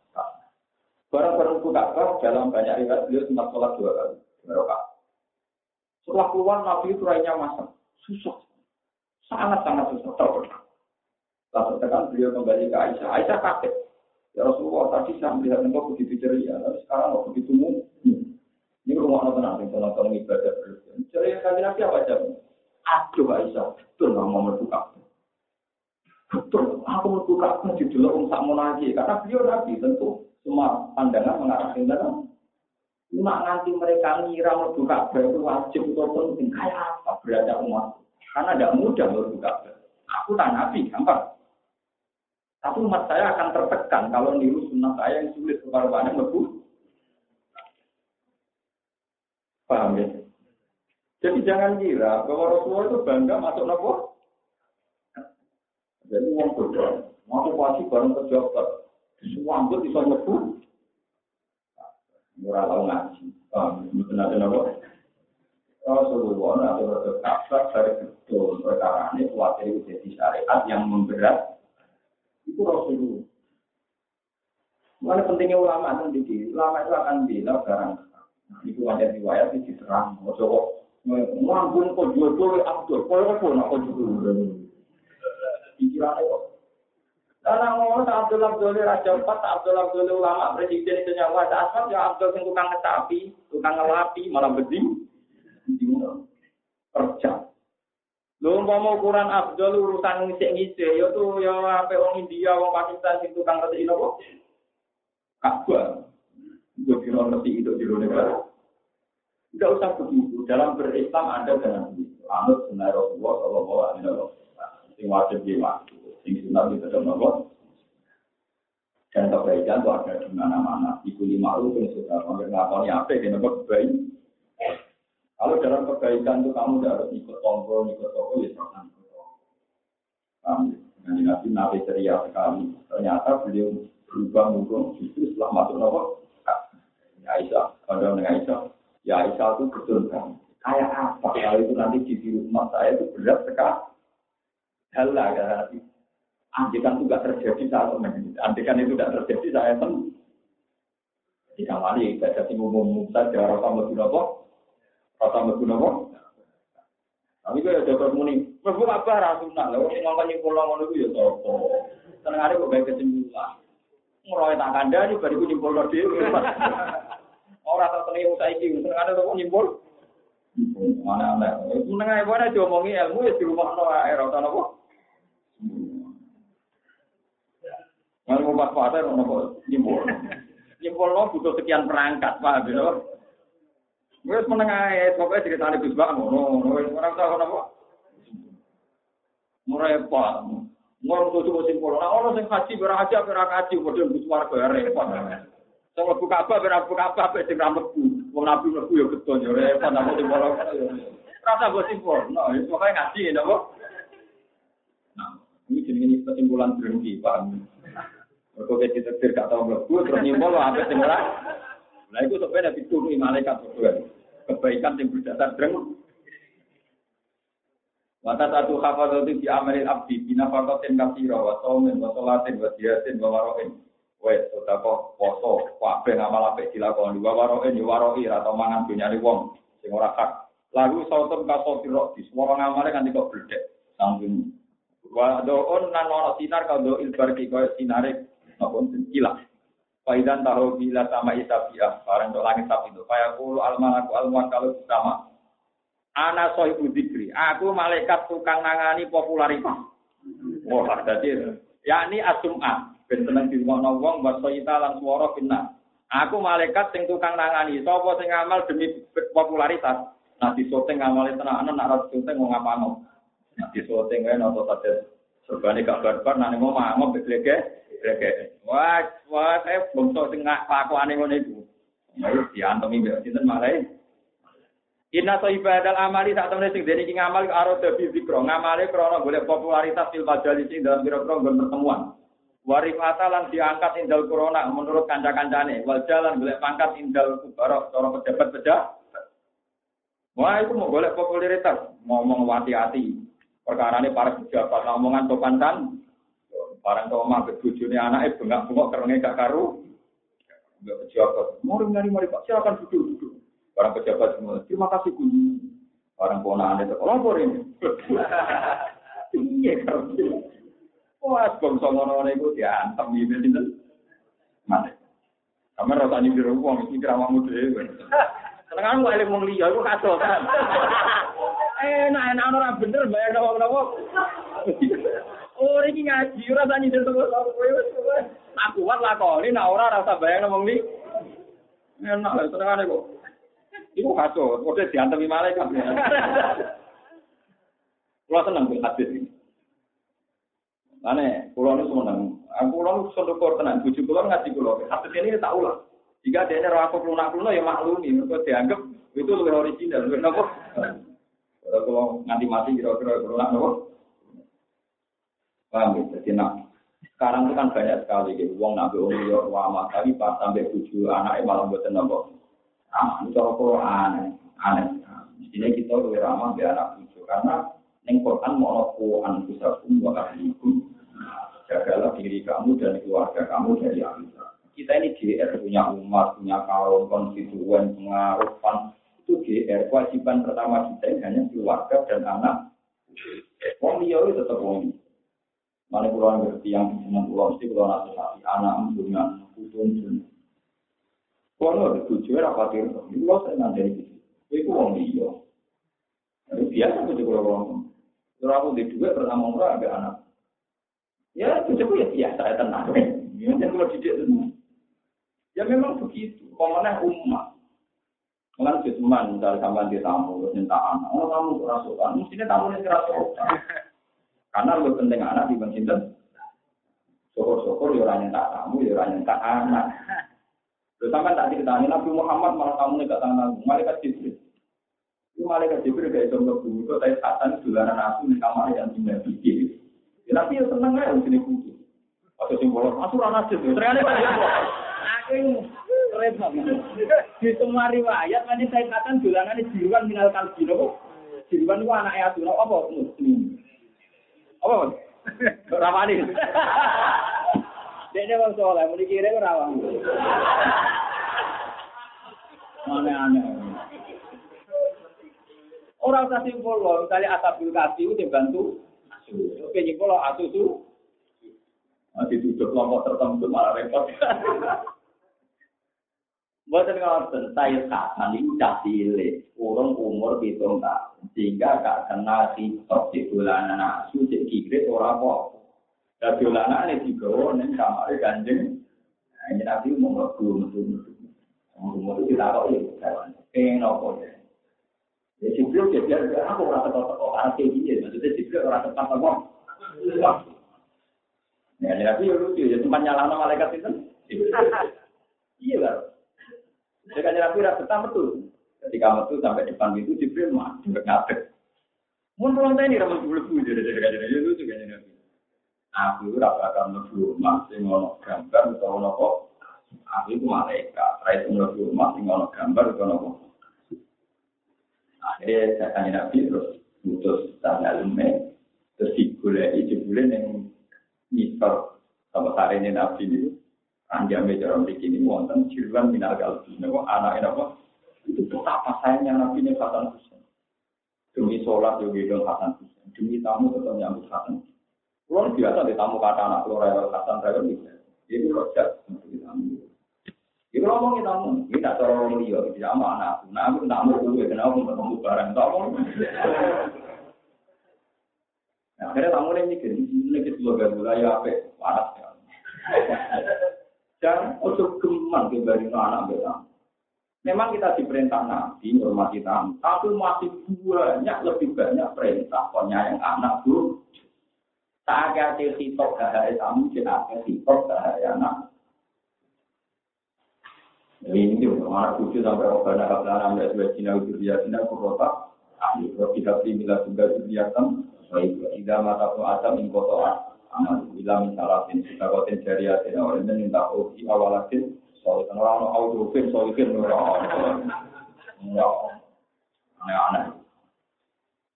Barang-barang Ka'bah dalam banyak riwayat beliau sempat sholat dua kali. Mereka. Setelah keluar Nabi itu rainya masak, susah, sangat-sangat susah, terpecah. Lalu tekan beliau kembali ke Aisyah. Aisyah kaget. Ya Rasulullah tadi saya melihat engkau begitu ceria, tapi sekarang kok begitu mungkin. Ini rumah nonton nanti, nonton ibadah berlebihan. Ceria kan nabi apa aja? Aduh Aisyah, betul nggak mau membuka. Betul, aku membuka di dulu lagi. Karena beliau nabi tentu semua pandangan mengarah ke dalam. Cuma nanti mereka ngira membuka itu wajib atau penting. Kayak apa berada umat? Karena tidak mudah membuka Aku tak nabi, gampang. Tapi umat saya akan tertekan kalau niru sunnah saya yang sulit kepada lebu. Paham ya? Jadi jangan kira bahwa Rasulullah itu bangga masuk nopo. Jadi uang bodoh, mau pasti bareng pejabat, semua ambil bisa lebu. Murah tahu ngaji? Mungkin ada nopo. Rasulullah nanti berkata dari betul perkara ini khawatir jadi syariat yang memberat itu Rasulullah. Mana pentingnya ulama itu ulama itu akan bilang barang itu ada riwayat itu diterang. Ojo kok ngambung kok jual-jual Abdul, kok nak kok jual. Pikirannya kok. Karena ngomong Abdul Abdul Raja Empat, Abdul Abdul ulama presiden itu nyawa asal ya Abdul yang tukang ngetapi, tukang ngelapi, malah beding. Kerja. Lho umpama ukuran Abdul urusan ngisik-ngisik ya tuh ya apa wong India, wong Pakistan sing tukang ngerti napa? Kabah. Gue kira ngerti itu di negara. Tidak usah begitu. Dalam berislam ada dengan begitu. Anut sunnah Rasulullah Shallallahu Alaihi Wasallam. Sing wajib waktu. Sing sunnah itu dalam. Dan kebaikan itu ada di mana-mana. Iku lima yang sudah ngakoni apa yang nomor baik. Kalau dalam kebaikan itu kamu tidak harus ikut tombol, ikut toko, ya jangan ikut tombol. Nah, Nabi Nabi ceria sekali. Ternyata beliau berubah mungkin justru setelah masuk nopo. Ya Aisyah, kalau dengan Aisyah, ya Aisyah itu betul kan. Kayak apa kalau itu nanti di rumah saya itu berat sekali. Ya nanti. Andikan itu tidak terjadi saat ini. Andikan itu tidak terjadi saya pun. Di kamari ibadah saja rasa mesti nopo. Rasa mesti nopo. Tapi kalau ada muni, mlebu apa ra sunah. Lha wong ngomong nyimpul ngono iku ya sapa. Senengane kok bae kesimpulan. Tak kandhani bariku nyimpul dhewe. Ora tak seneng saiki, senengane kok nyimpul. Mana ana. Seneng ae wae diomongi ilmu ya di rumah ora ana apa. Kalau mau pas pasar, mau kok nyimpul. Nyimpul lo butuh sekian perangkat, pak, gitu. Wes meneng ae, pokoke ceritane Gus Bak ngono, ora usah ngono apa. Merepot. Ngomong tuh coba simpul. Nah, orang sing haji berang haji apa haji, padha mbus warga repot. Mlebu Ka'bah berang mlebu Ka'bah pe sing ra mlebu. Wong nabi ya betul ya repot sing ora. Rasa mbok simpul. Nah, itu pokoke ngaji napa. Nah, ini jenenge kesimpulan berhenti, Pak. Mergo kita ditetir gak tau mlebu terus nyimpul apa sing ora. Nah itu sebenarnya diturunkan malaikat berdua. Kebaikan yang berdasar dreng. Wata satu hafadzatu di amalil abdi bina fakotin kasiro wa somin wa solatin wa diatin wa waroin. Wes, kok poso, kabeh ngamal apik dilakoni wa waroin ya waroi atau mangan dunyane wong sing ora hak. Lalu sautun kaso sirok di semua ngamale kan kok bledek. Sanggung. Wa doon nan ono sinar kalau ilbar ki koyo napa ilang. Faidan tahu bila sama isabiah, barang untuk langit sapi itu. Kayak aku alman aku alman kalau sama. Ana sohibu dikri. Aku malaikat tukang nangani popularitas. Wah, jadi yakni asumah. Ben di rumah wong wa sohita lan suara kena. Aku malaikat sing tukang nangani. Sopo sing ngamal demi popularitas. Di syuting tenanan nak rasa syuting mau ngapano. Nah di kan atau saja serbani gak barbar nanti mau ngomong beglege. Beglege. Wah, wah, saya bongso sing ngak kelakuane ngono iku. Ayo diantemi mbek sinten malai. Inna so ibadah amali sak temene sing dene iki ngamal karo debi zikro, ngamale krana golek popularitas fil majalis sing dalam pira-pira pertemuan. Warifata lan diangkat indal corona menurut kanca-kancane. Wal jalan golek pangkat indal kubaro cara pejabat-pejabat. Wah itu mau golek popularitas, ngomong hati-hati. Perkara ini para pejabat ngomongan sopan kan. Barang tua mah bujune anaknya bengak-bengok kerengnya gak karu. Enggak pejabat. Mari mari mari Pak, silakan duduk duduk. Barang pejabat semua, terima kasih Gus. Barang ponaan itu, lapor ini. Iya kan. Wah, bangsa ngono-ngono iku diantem iki sinten? Mate. Kamar rasa nyindir wong iki kramamu dhewe. Senengan kok eling wong liya iku kado kan. Enak enak ora bener bayar wong-wong. Oh, iki ngaji ora tani nyindir to kowe Tak kuat lakoni nek ora rasa bayar wong li. Enak senengane kok. Iku kado, kok diantemi malaikat. Kulo seneng hadis ini. Ane, pulau nu seneng. Aku pulau nu sedekor tenan. Bujuk pulau ngaji pulau. Hadis ini tak ulang. Jika dia ini aku lunak lunak ya maklumi. Mereka dianggap itu lebih original. Lebih nopo. Kalau nganti mati kira-kira lunak nopo. Paham ya? Jadi nak sekarang itu kan banyak sekali gitu. Uang nabi uang liya wama tapi pas sampai tujuh anak malah buatan nopo. Ah, itu kalau aneh, aneh. Mestinya kita lebih ramah biar anak tujuh karena Neng Quran mau Quran bisa wa ahlikum. Jagalah diri kamu dan keluarga kamu dari api Kita ini GR punya umat, punya kaum, konstituen, pengaruh, itu GR kewajiban pertama kita ini hanya keluarga dan anak. Wong liya itu tetap wong. Mana pulau ngerti yang dengan pulau mesti pulau nasihati anak dengan putun pun. Kalau ada tujuh rapat itu, pulau saya nanti itu. Itu wong liya. Biasa tuh juga wong. Kalau aku di dua pertama umrah ada anak. Ya, itu ya biasa ya tenang. Ya, kalau didik itu. Ya memang begitu. Komannya umat. Kan teman dari sampai di tamu, minta anak. Oh, kamu kerasukan. Mestinya tamu ini kerasukan. Karena lebih penting anak di cinta. Syukur-syukur ya orang tak tamu, ya orang tak anak. Terus sampai tak ceritanya Nabi Muhammad malah tamu ini gak tangan. Malaikat Jibril. Itu malaikat Jibril kayak contoh bumi itu tapi satan dolanan aku di kamar yang tinggal pikir. Ya, tapi ya tenang aja sini kudu. Atau simbol asuran aja. Ternyata kan aku repot. Di semua riwayat nanti saya katakan dolanan ini jiruan minal kalbi nopo. Jiruan itu anak ayat apa muslim. Apa? Ramani. Dia bang soleh, mau dikirim rawang. Aneh-aneh. Orang usah simpul loh, misalnya asabul kasih itu dibantu asu. Oke, nyimpul loh asu itu. Masih duduk kelompok tertentu malah repot. Buatan ngoten, saya kapan ini udah cilik, urung umur hitung tahun, sehingga gak kenal sitok di bulanan asu, di kiri orang kok. Dan bulanan ini juga, ini kamar ganjeng. Ini nanti mau ngebu, ngebu, ngebu. Umur itu kita kok ya, pengen apa ya. Ya Jibril dia biar aku tetap kok orang kayak gini, maksudnya Jibril orang tetap apa? Ya, ya lucu ya, cuma nyala malaikat itu. Iya lah. Jadi Nabi rasa betul. Ketika betul sampai depan itu Jibril mah ngadeg. Mun pulang tadi ramen bulu bulu jadi jadi jadi jadi lucu kan. Aku rasa akan mlebu rumah sing ono gambar utawa nopo. Aku itu malaikat. Rai sing mlebu rumah sing ono gambar utawa nopo. Akhirnya saya tanya Nabi terus putus tanggal lume terus digulai jebule yang misal sama ini Nabi ini anjame cara begini wonten jiruan minal kalbi nopo anak apa? Itu betapa sayangnya Nabi ini Hasan Husain demi sholat juga dong Hasan Husain demi tamu tetap nyambut Hasan Kulon biasa di tamu kata anak keluar rewel Hasan rewel bisa. Itu rojak untuk tamu. Iku ngomong kita ini tak cara orang liya, sama anakku. Nah aku tak mau gue, kenapa ketemu barang, tak mau. Nah, akhirnya tamu ini mikir, ini kita juga gak ya apa, panas ya. Dan untuk gemang dibanding anak kita. Memang kita diperintah Nabi, hormati tamu, tapi masih banyak, lebih banyak perintah yang anak bu. Tak ada sitok gak tamu, tidak ada sitok gak anak. Ini mana tujuh sampai orang kablana ambil sebagai cina ukur dia cina kurota. Ahli kita pilih mila juga juriatan. Baik, tidak mata pun asam ingkotoa. Amal bilang salah sin kita koten jariah orang ini minta uji awalatin soal kan orang audio film soal film orang aneh-aneh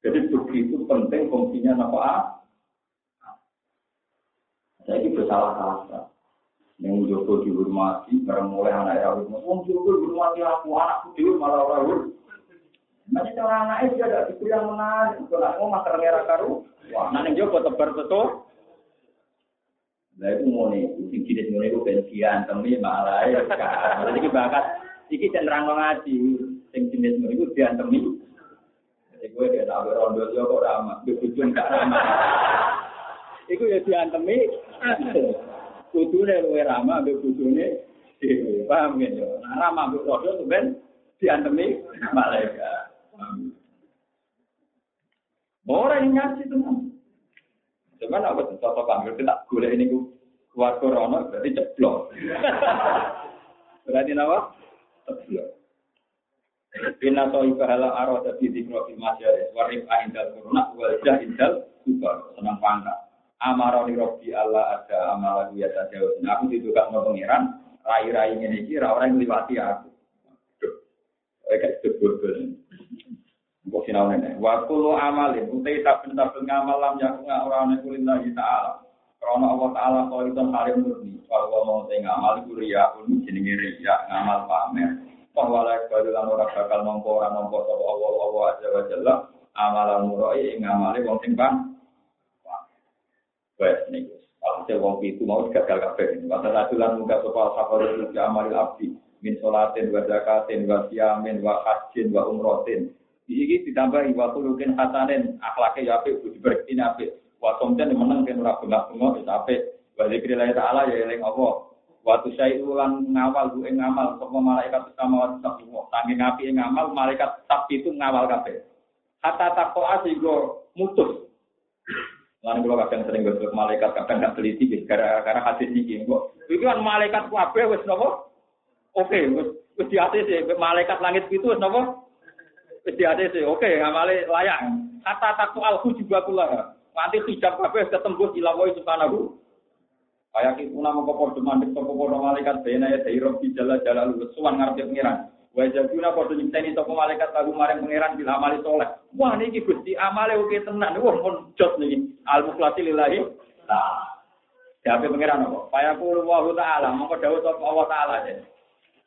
jadi begitu penting fungsinya apa? Saya ini bersalah salah yang Joko dihormati, barang mulai anak ya, Wong Joko dihormati aku, anakku dewi malah orang Nanti cara anaknya dia ada diberi yang menarik, kalau mau makan merah karu, wah nanti Joko tebar betul. Itu mau nih, sing jenis mau itu pensian, temi malah ya, jadi kita bakat, iki cenderang ngaji, sing jenis mau itu diantemi. Jadi gue dia tahu rondo dia kok ramah, gue tujuan gak ramah. Iku ya diantemi. kudune luwe ramah ambek bojone dhewe. Paham ya? Nah, ramah ambek rodo ben diantemi malaikat. Orang yang ngaji teman. Cuman tuh contoh panggil kita gula ini ku keluar corona berarti ceplok. berarti apa? Ceplok. Bina soi pahala arah tapi di profil masyarakat warif indal corona wajah indal super senang pangkat amaroni robi Allah ada amal lagi ya saja. Aku ditukar mau pangeran, rai-rai ini iki orang yang liwati aku. Kayak sebut Mbok sinau nene. Wa kullu amalin utai tak saben ngamal lam yaku ora ana kulillahi ta'ala. Karena Allah Ta'ala kau itu halim murni. Kalau mau tengah ngamal itu pun jenenge ria ngamal pamer. Bahwa lek kalau lan ora bakal nompo ora nompo sapa Allah Allah aja wa jalla amalan murai ngamali wong sing bang Wes niku. Alhasil wong itu mau gagal kabeh. Masa rasulan muka sapa sabar itu amal abdi min salatin wa zakatin wa siyamin wa hajjin wa umrotin. Iki ditambah wa kulukin hasanin akhlake ya apik budi berkini apik. Wa somten meneng kan ora bengak-bengok wis apik. Wa zikrillah taala ya eling Allah. Waktu saya ulang ngawal gue ngamal sapa malaikat sama waktu sabtu saking api ngamal malaikat tapi itu ngawal kabeh. Kata takwa sehingga mutus Lalu kalau kadang sering gosok malaikat, kadang nggak teliti, gara-gara hadis ini. Kok, itu kan malaikat kuabe, wes nopo? Oke, wes di atas malaikat langit itu wes nopo? Wes di atas oke, ngamale layak. Kata takut alhu juga pula. Nanti hijab kuabe ketembus ilawoi subhanahu. Kayak itu nama kopor demandek toko malaikat, bena ya dari roh di jalan-jalan lu, suan ngarep pengiran. Wajabuna padha nyipteni sapa malaikat lagu maring pangeran bil amali soleh. Wah niki Gusti amale oke tenan. Wah pun jos niki. Al mukhlasi lillahi. Nah. Siapa pangeran apa? Fayaqulu wa ta'ala, mongko dawuh sapa Allah taala.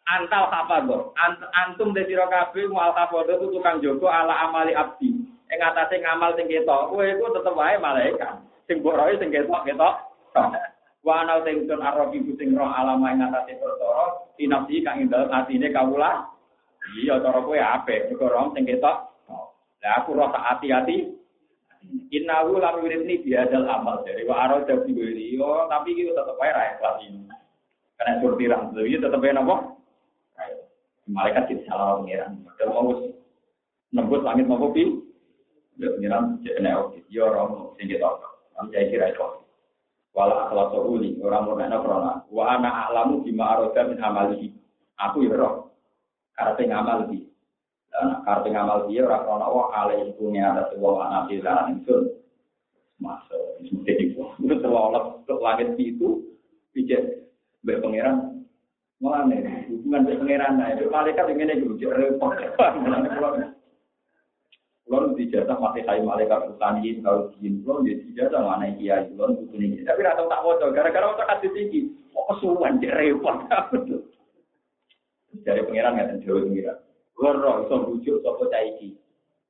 Antal hafadho. Ant antum de sira kabeh mual hafadho itu tukang jogo ala amali abdi. Ing atase ngamal sing ketok, kowe iku tetep wae malaikat. Sing mbok roe sing ketok ketok. Wa ana sing tun arabi sing roh alama ing atase perkara kang ing dalem atine kawula Iya, cara kowe apik, mergo rom sing ketok. Lah aku rasa hati-hati. Innahu lam yuridni biadal amal dari wa aro dadi yo, tapi iki tetep ae ra ikhlas ini. Karena surtiran, jadi tetep ae napa? Malaikat di salah pengiran. Padahal mau nembus langit mau pi. Ya pengiran jenenge oke. Yo rom sing ketok. Kami saya kira itu. Wala akhlaq uli, orang murna krona. Wa ana a'lamu bima arada min amalihi. Aku ya roh ngamal di. Nah, karpe ngamal dia orang orang Allah alai itu ada sebuah anak di dalam itu masuk jadi itu terlalu langit itu pijat berpengiran nih hubungan berpengiran nah itu malaikat ini juga repot kalau di jasa masih kayu malaikat utani kalau jin kalau di jasa mana iya kalau butuh ini tapi rata tak bocor gara-gara otak kasih tinggi kok kesuwan repot dari pangeran ada jauh pengiran. Goro iso bujuk sopo caiki.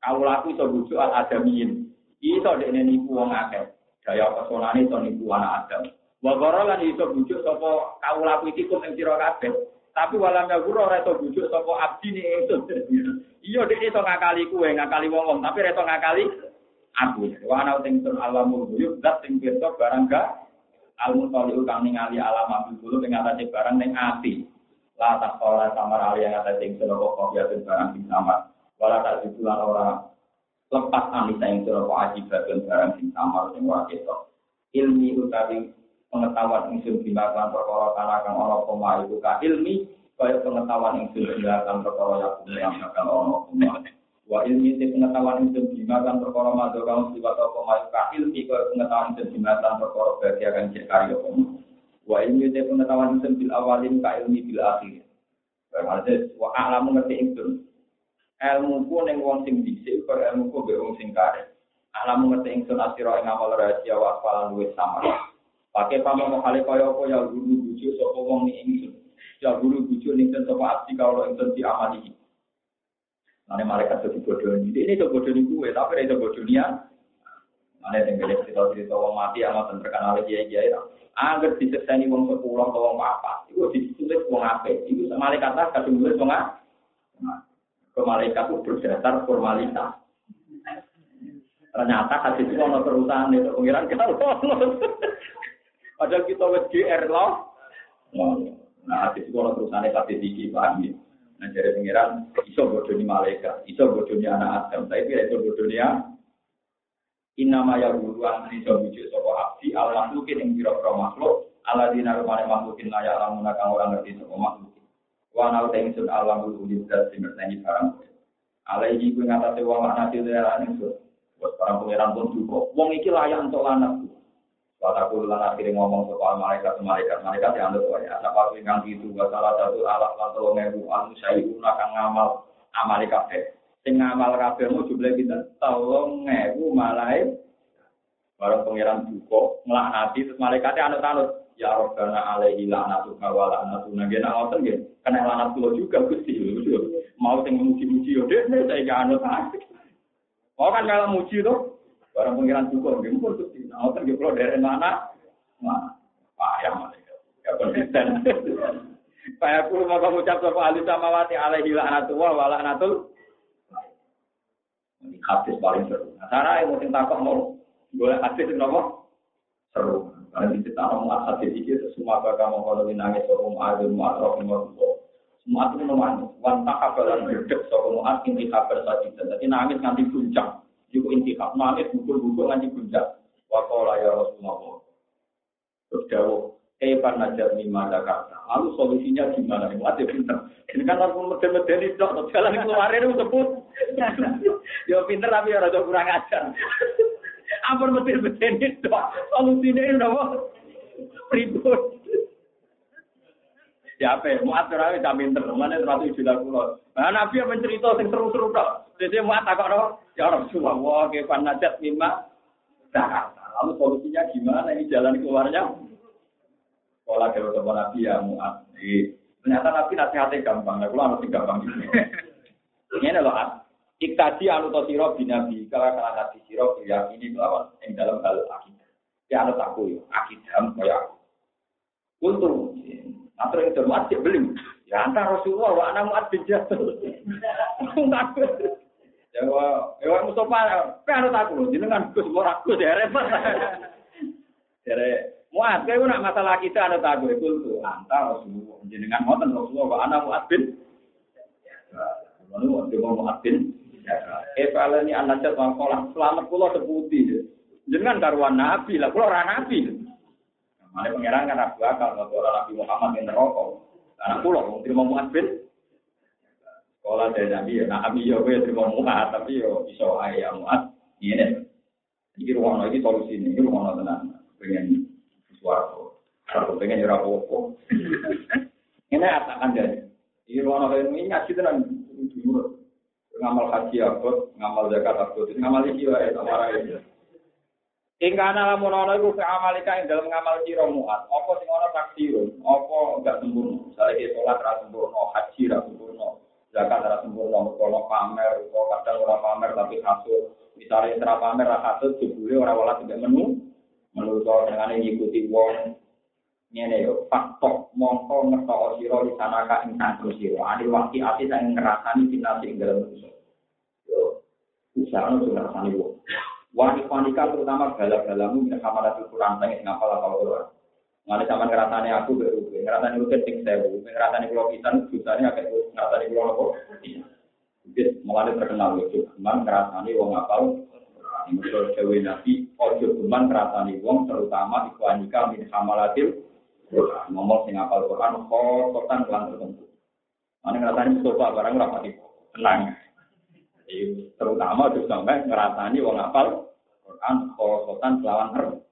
Kau laku iso bujuk al adamiin. Iso dek nipu wong akeh. Daya pesonane iso nipu anak Adam. Wa lan iso bujuk sopo kau laku iki kum ing sira kabeh. Tapi walam ya guru ora iso bujuk sopo abdi ni itu. Iya dek iso ngakali kuwe, ngakali wong wong, tapi iso ngakali aku. Wa ana uting sun alamul buyut zat sing pirsa barang ga al mutaliu kang ningali alam abdi dulu ing atase barang ning ati. la tak ora samar ali yang ada sing sira kok ben barang sing samar wala tak ditulan ora lepas ani sing sira kok aji ben barang sing samar sing ora ketok ilmi utawi pengetahuan ingsun dilakukan perkara kana kang koma iku ka ilmi kaya pengetahuan ingsun dilakukan perkara yang yang bakal ana koma Wa ilmi te pengetahuan itu jimatan perkara madu kaum sifat apa mayu ka ilmi ke pengetahuan itu jimatan perkara bahagia kan cek karya kamu. Wa ilmi te pengetahuan itu bil awalin ka ilmi bil akhir. Berarti wa alamu ngerti itu. Ilmu ku ning wong sing dhisik karo ilmu ku wong sing kare. Alamu ngerti ingsun asira ing rahasia wa falan luwih sama. Pakai pamong kali kaya apa ya guru bujuk sapa wong ni ingsun. Ya guru bujuk ning sapa abdi kalau ingsun diamali. Nanti malaikat itu bodoh ini. Ini itu ini gue, tapi bodoh dia. Mana yang boleh cerita cerita orang mati sama terkenal lagi ya kiai Agar disekseni wong sepuluh atau wong apa, itu ditulis wong apa? Itu malaikat lah kasih nulis wong apa? Ke malaikat itu berdasar formalitas. Ternyata kasih itu ono perusahaan itu pengiran kita lolos. Padahal kita wes GR loh. Nah, kasih itu ono perusahaan kasih tinggi ya. Nah, jadi pengiran, iso bodohnya malaikat, iso bodohnya anak Adam, tapi tidak iso bodohnya Inama ya guru an iso bujuk sopo abdi, Allah mungkin yang kira-kira makhluk, Allah dina rumahnya makhlukin layak lamun kang orang ngerti sopo makhluk. Wa nau tengsun Allah guru libdas sing ngerteni barang. Allah iki kuwi ngatasi wong lanang dhewe lan ingsun. Buat para pengiran pun juga, wong iki layak untuk Wataku lan akhirnya ngomong soal malaikat malaikat malaikat yang ada ya. Apa ingkang itu salah satu alat atau ngebu anu saya kang ngamal amal kafe. Sing ngamal kafe mau jumlah kita tolong ngebu malai. Barang pangeran duko ngelaknati terus malaikatnya anut anut. Ya Rabbana alaihi la'natu wa la'natu nagena ngoten nggih. Kena lanat kula juga Gusti. Mau sing muji-muji yo dek saya anut. Mau kan kalau muji tuh Barang pengiran juga, nggak mungkin tuh. Nah, kan kalau dari mana? Wah, payah malaikat. Ya konsisten. Pak aku mau kamu ucap sama ahli samawati alaihi la'natullah wa la'natul. Ini hadis paling seru. Nah, cara yang mungkin takut mau boleh hadis itu apa? Seru. Karena di kita mau hadis itu semua kakak mau kalau nangis soal ada mau atrof mau semua itu memang wanita kabaran berdek soal mau ini kabar saja. Jadi nangis nanti puncak. Juga intihab, nangis bukul-bukul nganti puncak. Wakola ya Rasulullah. Terus jauh, Evan najar lima kata. Lalu solusinya gimana? Ini mati pinter. Ini kan orang meden-meden itu, jalan keluar itu sebut. Ya pinter tapi ya rada kurang ajar. Ampun meden-meden itu, solusinya itu apa? Ribut. Ya apa? Muat terawih tak pinter. Mana terlalu istilah kulo. Nah, Nabi yang mencerita yang seru-seru. Jadi muat tak kok Ya Rasulullah, kefan najat lima Nah, lalu solusinya gimana? Ini jalan keluarnya? Dari teman Nabi ya muat. Ternyata Nabi nasihatnya gampang. Nah, kalau harus gampang gitu. Ini loh, Iktaji anu to siro binabi, kalau kala nabi siro ya ini melawan yang dalam hal akidah. Ya anu aku ya, akidah kaya aku. Untung, atau yang beli. Ya antara Rasulullah wa anak muat bin Jabal. Ya wa ya Mustafa jenengan Gus ora ya repot. Masalah kita ana tuh antara Rasulullah jenengan ngoten Rasulullah wa anak muat bin. Muat bin. Selamat pulau seputi. Jenengan karuan nabi lah, pulau nabi. Mana pangeran kan aku akal kalau Nabi Muhammad yang neraka. Anak mau terima muat bin. Sekolah dari Nabi ya, nah Nabi ya gue terima muat tapi yo iso ayam muat. Ini Ini ruang lagi solusi ini, ini ruang tenang. Pengen suaraku, aku pengen jurah popo. Ini atakan dari. Ini ruang lagi ini ngaji tenan. Ngamal haji aku, ngamal zakat aku, ngamal iki wae tamara ini. Ingka ana lamun ana iku fi amalika ing dalam ngamal sira muat. Apa sing ana taksirun? Apa enggak sempurna? Misalnya salat ra sempurna, haji ra sempurna, zakat ra sempurna, kalau pamer, kok kadang ora pamer tapi kasut. Misalnya ora pamer ra kasut jebule ora wala tidak menu. Menurut dengan ngikuti wong ngene yo faktor mongko ngerto sira di sana ka ing santro sira. Adi wakti ati sing ngrasani dinasti ing dalam manusia. Yo usaha nu ngrasani wong. Wanita terutama bala-balamu yang kamar itu kurang tanya apa Quran. Mana sama ngerasane aku baru, ngerasane lu keting sewu, ngerasane pulau pisan, jutanya agak itu ngerasane pulau apa? Jadi malah terkenal lucu, cuman ngerasane wong ngapal. Menurut Dewi Nabi, ojo cuman ngerasane wong terutama ikwanika min hamalatil ngomong sing ngapal Quran, kototan kelan tertentu. Mana ngerasane Mustafa barang rapati tenang. Terutama tuh sampai ngerasani wong apal Quran khosotan selawan ter.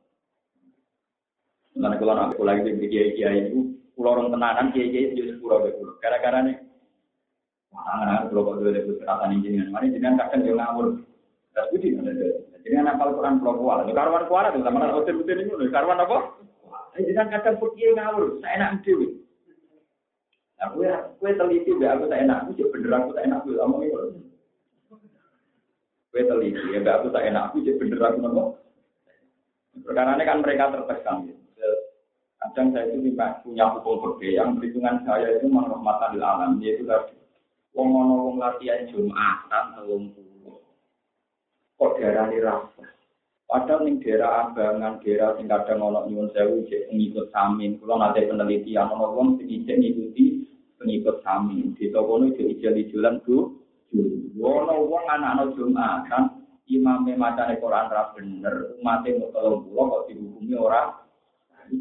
Nanti kalau nanti lagi di kiai kiai itu pulau orang tenanan kiai kiai itu pulau pulau. Gara-gara nih, mana pulau kok dulu lebih keratan ini dengan mana jangan kadang dia ngawur. Terus budi jadi anak apal Quran pulau kuala. Ini karuan kuala tuh sama orang hotel hotel ini karuan apa? Jangan kadang pun kiai ngawur. Saya enak dewi. Nah, gue, gue teliti, aku tak enak, gue bener aku tak enak, gue ngomong itu. Gue teliti, ya aku tak enak, aku bener aku ngomong. Karena kan mereka tertekan. Gitu. Kadang saya itu punya hukum berbeda yang perhitungan saya itu menghormatan di alam, yaitu tadi. Wong ono wong latihan Jumatan telung puluh. Kok diarani rasa? Padahal ning daerah Abangan, daerah sing kadang ono nyuwun sewu cek pengikut samin. Kula nate penelitian ono wong sing ijek ngikuti pengikut samin. Di toko kono ijek ijel-ijelan Bu. Wono wong anak-anak Jumatan, imame macane Quran ra bener, umate tolong pulau kok dihukumi ora.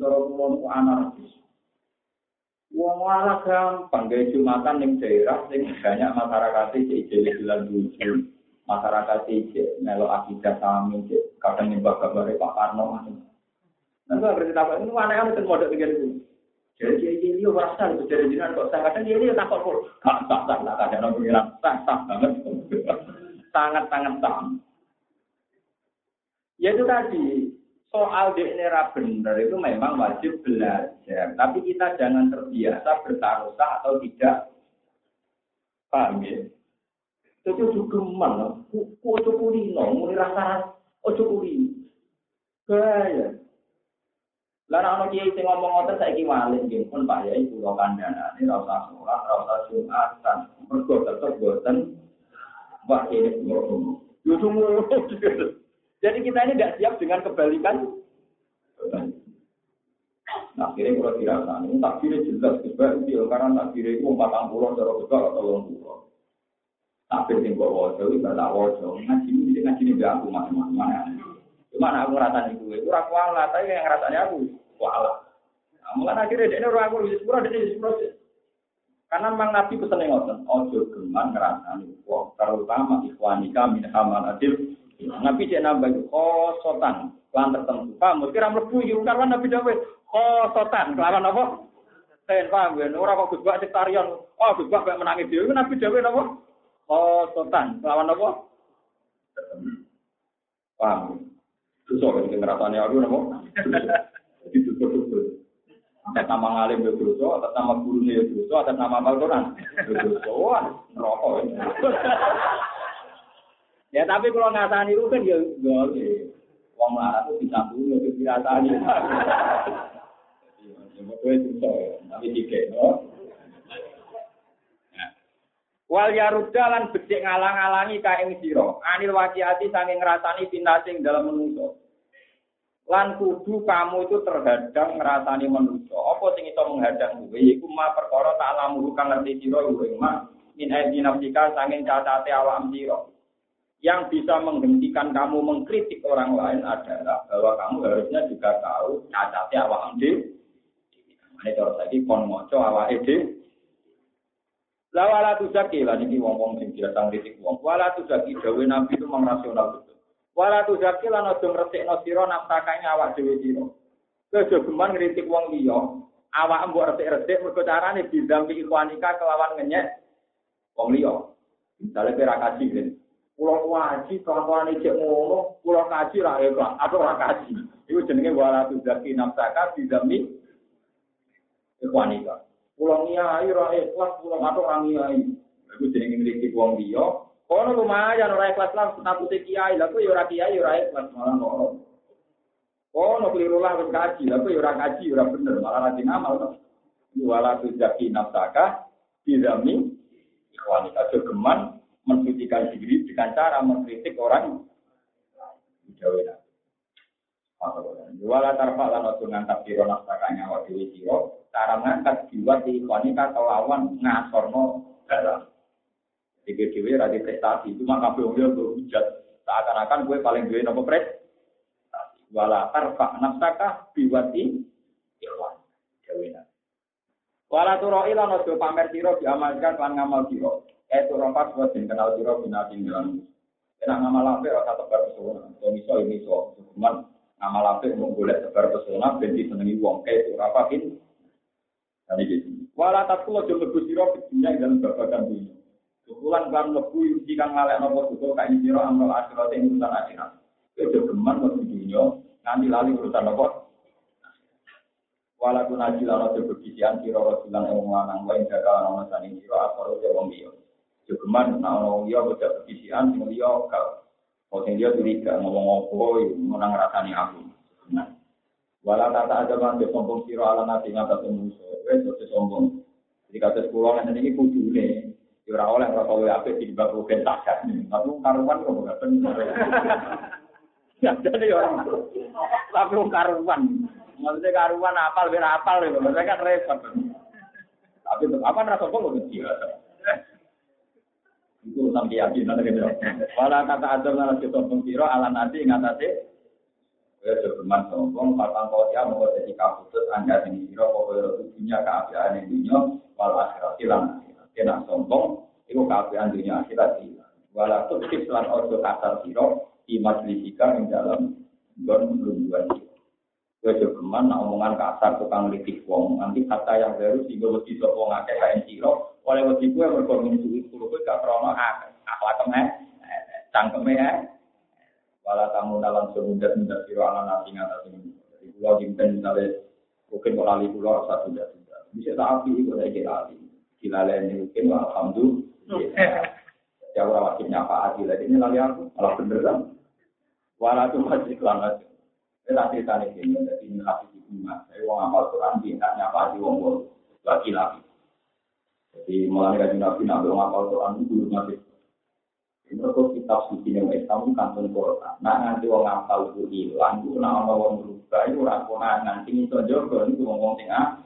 Orang pulau itu anarkis. Wong malah gampang gaya Jumatan ning daerah sing banyak masyarakat iki jeli-jelan lucu. Masyarakat iki melo akidah sami kadang nyembah gambare Pak Karno. Nah, kalau bercerita ini aneh-aneh kan model pikir itu. Jadi dia ini merasa itu jadi jinan kok saya kadang dia ini takut kok. Gak sah sah lah kadang orang bilang sah sah banget. Sangat sangat sah. Ya itu tadi soal DNA benar itu memang wajib belajar. Tapi kita jangan terbiasa bertaruh atau tidak. Paham ya? Itu juga mana? Ojo kulino, mulai rasa ojo kulino. Gaya. Lah ana kiai sing ngomong ngoten saiki wali pun Pak Yai kula kandhane ora usah salat, ora usah Jumatan. Mergo tetep boten Wah ini Jadi kita ini tidak siap dengan kebalikan. Nah, akhirnya kalau dirasani, takdirnya jelas, sebab dia karena takdirnya itu empat puluh, cara besar atau tolong puluh. Tapi yang gue wajah, itu gak wajah. Ngaji ini, ngaji ini gak aku macam-macam. Cuma aku ngerasani gue, itu aku Allah, tapi yang ngerasani aku, kuala. Nah, mulai akhirnya dia orang aku, di sepuluh, dia di sepuluh. Karena memang Nabi pesan yang ngotot, ojo geman ngerasani, terutama ikhwanika min hamal adil. Nabi cek nambah itu, khosotan, kelan tertentu. Paham, kira mlebu iki karena Nabi dawe khosotan, kelawan apa? Ten paham ya, ora kok Gus Bak tarian. Oh, Gus Bak menangi dhewe Nabi dawe napa? Khosotan, kelawan apa? Paham. Susah kan ngerasane aku napa? Jadi betul-betul. Atas nama ngalim ya dosa, atas nama gurunya ya dosa, atas nama Al-Quran. Dosa, rokok. Ya tapi kalau ngasani itu kan ya boleh. Wong marah itu bisa dulu, itu dirasani. Ya, tapi tiga, no. Wal yaruda lan becik ngalang-alangi kaing sira. Anil wajiati saking ngrasani pinasing dalam menungso. Lan kudu kamu itu terhadang ngrasani menungso. Apa sing iso menghadang kowe iku ma perkara tak lamu kang ngerti sira ing ma min aidi nafsika saking cacate awak sira. Yang bisa menghentikan kamu mengkritik orang lain adalah bahwa kamu harusnya juga tahu cacate awak dhewe. Ini terus lagi kon moco awak dhewe lah wala tu zaki lah niki wong-wong sing biasa ngritik wong. Wala tu zaki dawe nabi itu mengrasional betul. Wala tu zaki lan aja ngresikno sira nafsakane awak dhewe sira. Kejo geman ngritik wong liya, awak mbok resik-resik mergo carane bidampi ikhwanika kelawan ngenyek wong liya. Misalnya kira kaji Kulo kaji kelakuan iki cek ngono kulo kaji ra ya bang atau orang kaji. Iku jenenge wala tuh jadi enam saka di demi wanita pulau ikhlas kulo atau orang niai itu jenenge ngriki wong liya. kono lumayan ora ikhlas lah takut kiai. Lha tuh ya orang kiai orang ikhlas malah ngono kono keliru lah orang kaji. Lah tuh orang kaji ora bener malah rajin ngamal wala tuh jadi enam saka di demi wanita cek geman. Mensucikan diri dengan cara mengkritik orang Jawa Wala tarfa lan ojo ngangkat sira nafsakanya wa dewi sira, cara ngangkat jiwa di konika kelawan ngasorno dalam. Jadi dewi radi prestasi, cuma kabeh wong yo berhujat. Seakan-akan gue paling duwe nopo prestasi. Wala tarfa nafsaka biwati ikhwan. Dewi Wala turoi ojo pamer sira diamalkan lan ngamal sira. Eh itu orang pas buat kenal siro binati dalam. Kena ngamal apa rasa tebar pesona. Kalau miso ini so, cuman ngamal apa mau boleh tebar pesona, benci senengi wong kayak itu apa ini. Tadi gitu. Walau tak kulo jodoh siro dunia dalam babagan dunia. Kebulan kan lebu jika ngalek nopo kayak ini siro amal akhirat yang urusan akhirat. Itu geman mau dunia nanti lali urusan nopo. Walau naji lano sebegisian siro rasulan yang lanang lain jaga nama sani siro asal udah wong. Jogeman nah wong dia bocah begisian sing dia kau. Oh sing dia curiga ngomong apa menang rasani aku. Nah. Walau tata ada kan sombong siro ala nabi ngata musuh. Wes sombong. Jadi kata sekolah nanti ini kudune. Ora oleh ora apik di bab rugen takat. Tapi karuan kok enggak bener. Ya jadi orang. Tapi karuan. Maksudnya karuan apal biar apal. Maksudnya kan repot. Tapi apa rasa kok Itu urusan keyakinan gitu. Walau kata ada nara kita pengkiro ala nanti ngatasi. Ya berman sombong, patang kau ya mau jadi kaputus anda ini kira kau punya keabdian ini wal akhirat hilang kena sombong, itu keapian dunia akhirat hilang. Walau tuktif lan ojo kasar siro, di yang dalam don belum dua jogeman, nah omongan kasar tukang litik wong, nanti kata yang baru gue wedi sopo ngake kain siro, oleh wedi gue berkomin suwi kulo gue gak krono akhlak kemeh, cangkeme ya. Walau kamu dalam semudah mudah siro ala nasi ngata sini. Jadi pulau jimpen misalnya, mungkin kalau lali pulau satu sudah sudah. Bisa tak api, gue lagi lali dilaleni mungkin alhamdulillah. Ya orang wajib nyapa adil ini lagi aku malah bener kan. Walau tuh masih kelangan. Ini cerita nih ini jadi ini kasih di rumah. Saya uang amal Quran tidak nyapa di wong wong lagi lagi. Jadi mulai dari nabi nabi uang amal Quran itu masih ini kok kitab suci yang Islam kantun Quran. Nah nanti uang apal itu hilang, itu nak orang berubah itu orang konan nanti itu jogo itu ngomong tengah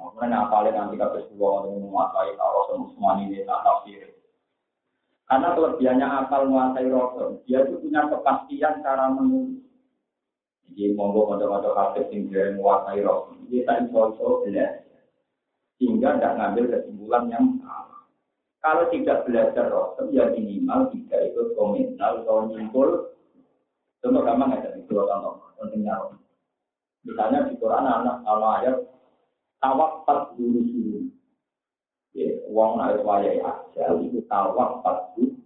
Makanya apalagi nanti kata sebuah orang menguasai Rasul Usman ini tak tafsir. Karena kelebihannya akal menguasai Rasul, dia itu punya kepastian cara menulis. Jadi monggo pada-pada kafe yang dia menguasai dia tak info-info belajar. Sehingga tidak ngambil kesimpulan yang salah. Kalau tidak belajar Rasul, ya minimal tidak ikut komentar atau nyimpul. Contoh gampang aja, itu contoh pentingnya Misalnya di Quran anak kalau ayat tawafat dulu dulu. Ya, uang naik wayai aja itu tawafat dulu.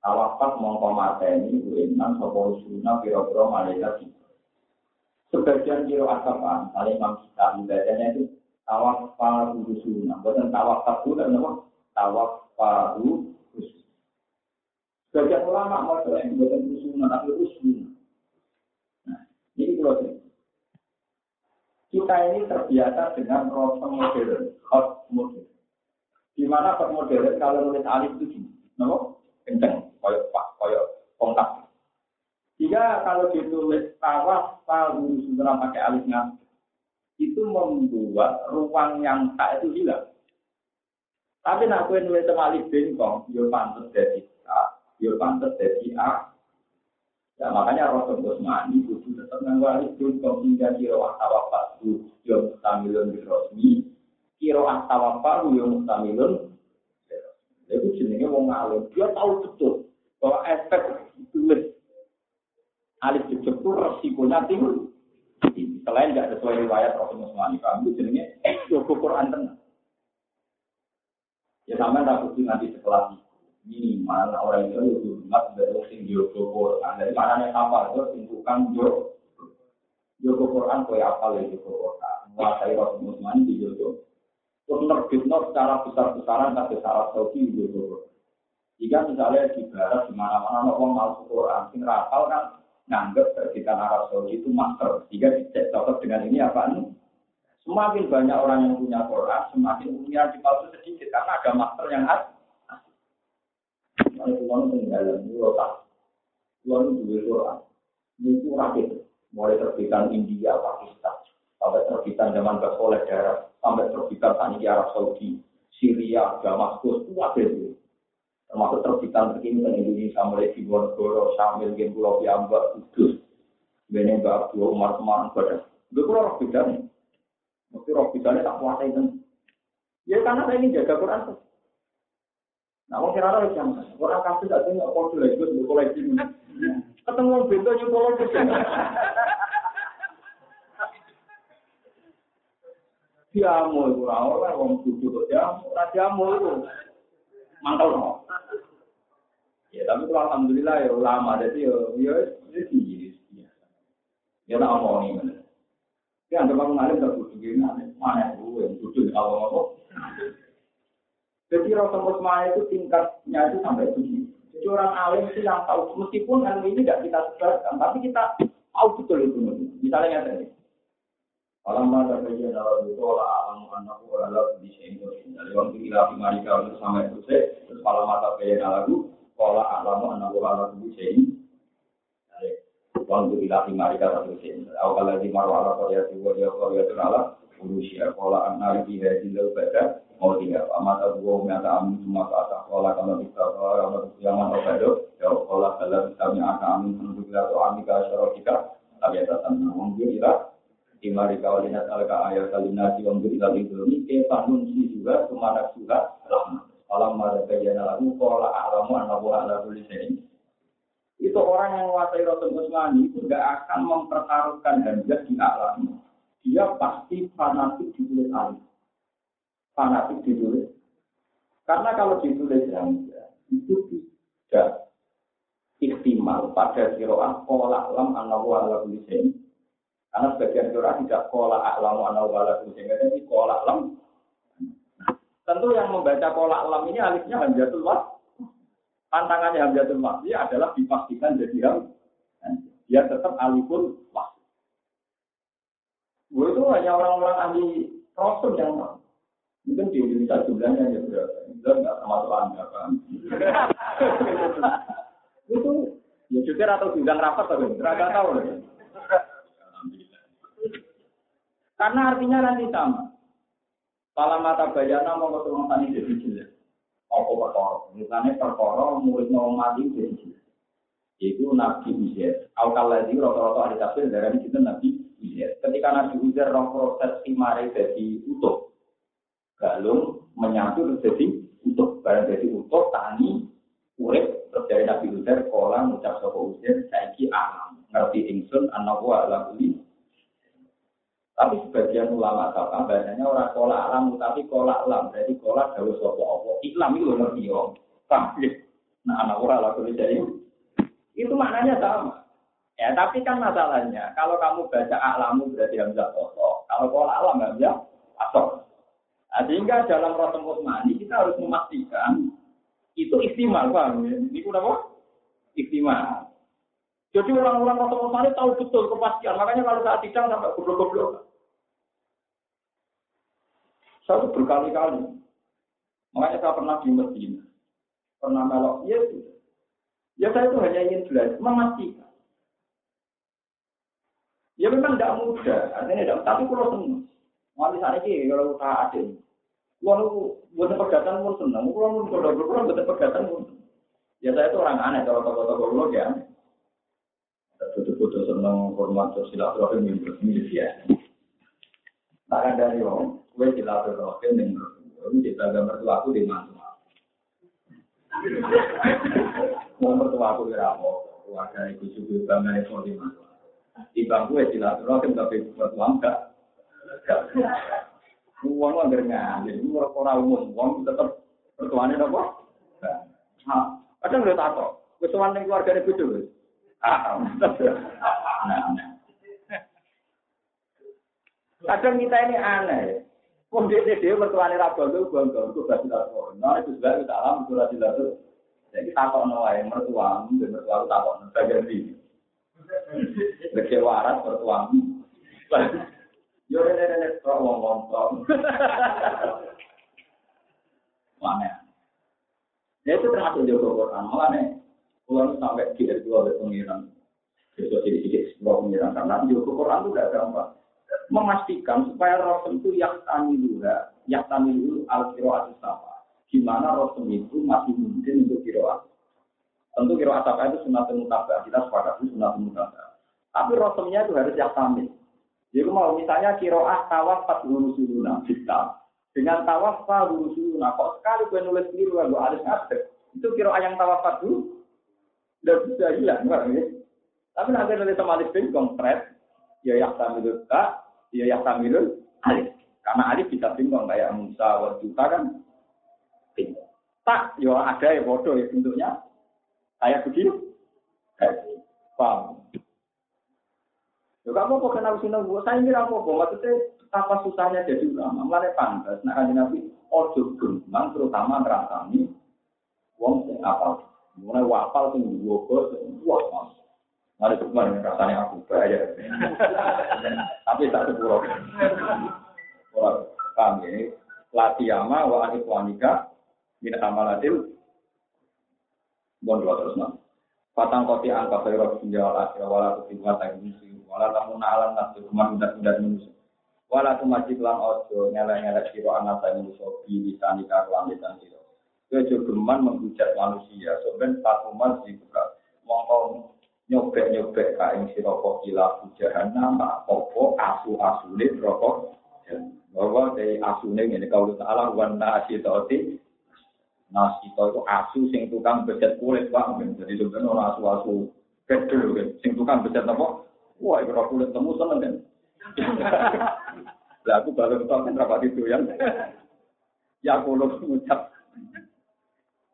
Tawafat mongko mateni uenan sopo sunah piro-piro malaikat. Sebagian kiro asapan, kali imam kita ibadahnya itu tawafat dulu sunah. Bukan tawafat dulu dan apa? Tawafat dulu Sebagian ulama mau yang bukan sunah tapi sunah. Nah, ini kalau kita ini terbiasa dengan proses modern, hot modern. Di mana hot modern kalau nulis alif itu gini, no? kenceng, koyok pak, koyok kontak. Jika kalau ditulis tawaf, palu sudah pakai alifnya, itu membuat ruang yang tak itu hilang. Tapi nak kue nulis sama alif bengkong, yo pantas dari A, yo pantas dari A, Ya makanya Rasul Usmani itu tetap mengawali kulkom hingga kiro tawafat itu yang mustamilun di Rosmi, kiro tawafat yang mustamilun itu jenisnya mau ngalim. Dia tahu betul bahwa efek tulis alif jejak itu resikonya tinggi. Selain tidak sesuai riwayat Rasul Usmani, itu jenisnya Joko Quran tenang. Ya sama tak nanti setelah minimal orang itu lebih hormat dari sing Joko Quran. Dari mana yang apa itu sing tukang Joko Joko Quran kau apa lagi Joko Quran. Menguasai Rasul Musman di Joko. Terus nerbitno secara besar-besaran tapi secara Saudi di Joko Quran. Jika misalnya di barat di mana-mana orang masuk Quran, sing rapal kan nganggep terbitan Arab Saudi itu master. Jika dicek cocok dengan ini apa nih? Semakin banyak orang yang punya Quran, semakin punya di sedikit karena ada master yang ada. Kalau pulau peninggalan, pulau tak. Pulau dua Quran. Itu rakit. Mulai terbitan India, Pakistan. Sampai terbitan zaman Basoleh daerah. Sampai terbitan Tani Arab Saudi. Syria, Damaskus, itu ada. Termasuk terbitan terkini di Indonesia, mulai di Bonogoro, Sambil, Gen Pulau Piamba, Kudus. Bene Mbak Abdul Umar Semarang, Badan. Itu kurang roh bedanya. Mesti roh bedanya tak kuasa itu. Ya karena saya ingin jaga Quran. Nah, mau kira orang jam orang kasus gak punya kode lagi, gue koleksi. Ketemu bento nyuruh koleksi. Diamu itu wong tujuh kok diamu, diamu itu mangkal no. Ya tapi kalau alhamdulillah ya ulama jadi ya ya ini Ya tak omong ini. Ya anggap aku ngalim tak butuh gini, mana itu yang butuh kalau ngomong. Jadi rasa musma itu tingkatnya itu sampai begini. Jadi orang alim itu yang tahu, meskipun ilmu ini tidak kita sebarkan, tapi kita tahu betul itu. Misalnya yang tadi, Alamma tabayyana lahu qala a'lamu annahu la bisa ini dari waktu ila fi marika untuk sampai selesai terus alamma tabayyana lahu qala a'lamu annahu la bisa ini dari waktu ila fi marika untuk selesai awal lagi marwa ala qaryati wa ya qaryatun ala urusya qala anna fi hadhihi al-bada mau dia amata gua mata amin semua kata qala kalau kita qala yang mana bado ya qala kalau kami akan amin untuk atau amika syarokika tapi atas nama ila Imari kawalina talaka ayat kalinasi wa mbiri lagi belum ke panun si juga ke mana juga rahmat. Alam mada kajana lagu kola alamu anabu ala tulisin. Itu orang yang menguasai Rasul Usmani itu tidak akan mempertaruhkan hamzah di alam. Dia pasti fanatik ditulis alim. Fanatik ditulis. Karena kalau ditulis hamzah itu tidak ikhtimal pada kiroah kola alam anabu ala tulisin karena sebagian surah tidak kola aklamu anal wala sehingga ini kola alam. Tentu yang membaca kola alam ini alifnya hamzatul was. Tantangannya hamzatul dia adalah dipastikan jadi ham. Dia tetap alifun was. Gue itu hanya orang-orang ahli rasul yang tahu. Mungkin di Indonesia jumlahnya ya berapa? Jumlah nggak termasuk anda kan? itu ya jujur atau bidang rapat tapi nggak tahu. Karena artinya nanti sama. Kalau mata bayana mau ketemu tani jadi jelas. Apa perkara? Misalnya perkara murid mau mati jadi jelas. Itu Nabi Uzair. Al-Kaladi rata-rata ada tafsir dari itu Nabi Uzair. Ketika Nabi Uzair roh proses imare jadi utuh. Galung menyatu jadi utuh. Barang jadi utuh, tani, urip, terus dari Nabi Uzair, kolam, ucap sopo Uzair, saiki alam. Ngerti ingsun, anak wa ala tapi sebagian ulama kata bahasanya orang kolak alam, tapi kolak alam. Jadi kolak jauh sopo opo. Islam itu ngerti om. Nah anak orang laku jadi itu maknanya sama. Ya tapi kan masalahnya kalau kamu baca alamu berarti hamzah kosong. Kalau kolak alam hamzah asok. Nah, sehingga dalam Rasul Utsmani kita harus memastikan itu istimal, paham ya? Ini apa? Istimal. Jadi orang-orang Rasul Utsmani tahu betul kepastian. Makanya kalau saat sidang sampai goblok-goblok. Saya berkali-kali. Makanya saya pernah di Medina. Pernah melok. Ya, ya saya itu hanya ingin belajar, memastikan. Ya memang tidak mudah, artinya tidak, tapi kalau senang. Wali saat ini kalau tak ada, kalau buat pegatan pun senang, kalau buat pegatan pun. Ya saya itu orang aneh kalau tokoh-tokoh lo ya. Senang hormat silaturahim ini biasa. Tak ada yang gue silaturahim yang berkumpul, kita gambar tua aku di mana? Mau mertua aku di rapo, keluarga ibu juga bangga itu di mana? Di bangku ya silaturahim tapi mertua enggak. Uang lah jadi orang umum, uang tetap mertuanya apa? Nah, kadang udah tato, kesuwan yang keluarga ibu. Ah, nah, nah. Kadang kita ini aneh. Wong dia dia mertuane ra bondo bondo itu gak silaturahmi. Nah itu juga kita alam itu ra silaturahmi. Jadi takok no wae mertua, mertua takok no bagian iki. Lek waras mertua. Yo rene rene kok wong wong. Mana? Ya itu termasuk Joko Quran. Malah nih, kalau sampai kita dua berpengiran, besok jadi sedikit sebuah pengiran karena Joko Quran itu gak gampang memastikan supaya Rasul itu yaktani dulu, yaktani dulu al kiroat apa. Gimana Rasul itu masih mungkin untuk kiroat. Tentu kiroat apa itu sunat mutabah. Kita sepakat itu sunat mutabah. Tapi Rasulnya itu harus yaktani. Jadi mau misalnya kiroat tawaf pas dulu suluna kita. Dengan tawafal lurusu. Nah kok sekali gue nulis sendiri gue harus ngadeg. Itu kira ayang tawafal dulu. Udah bisa hilang, enggak ya? Tapi nanti nulis sama alif bin konkret. Ya yang samilul tak, ya yang samilul alif. Karena alif bisa bingung kayak Musa wa Juta kan. Bingung. Tak, ya ada ya bodoh ya bentuknya. Kayak begini. Kayak Paham? Ya kamu kok kenal sini gue, saya ini apa kok? Maksudnya apa susahnya jadi ulama? Mulai pantas, nah kan nabi ojo gemang terutama ngerasani wong sing apal. Mulai wapal sing dua bos, wah. Mari kemarin rasanya aku bayar. Tapi tak. Orang kami latiyama wa anif wanika min amalatil bon terus nama. Patang kopi angka dunia wal akhirah wala tutimwa ta'inisi wala tamuna alam nafsu kuman udat-udat manusia wala tumajib lang ojo nyelek-nyelek siro anak saya bi bisa nikah kelam lisan siro. Kejo geman menghujat manusia. Soben satu mas dibuka mongko nyobek-nyobek kain siro kok gila hujahan nama opo asu-asune rokok bahwa dari asune ini kalau ta'ala wana asyidoti Nah, kita itu asu sing tukang beset kulit, Pak. Jadi sebenarnya orang asu-asu bedul, kan. Sing tukang beset apa? Wah, itu kulit temu seneng, kan. Lah, aku baru tahu kan itu yang ya kulo mengucap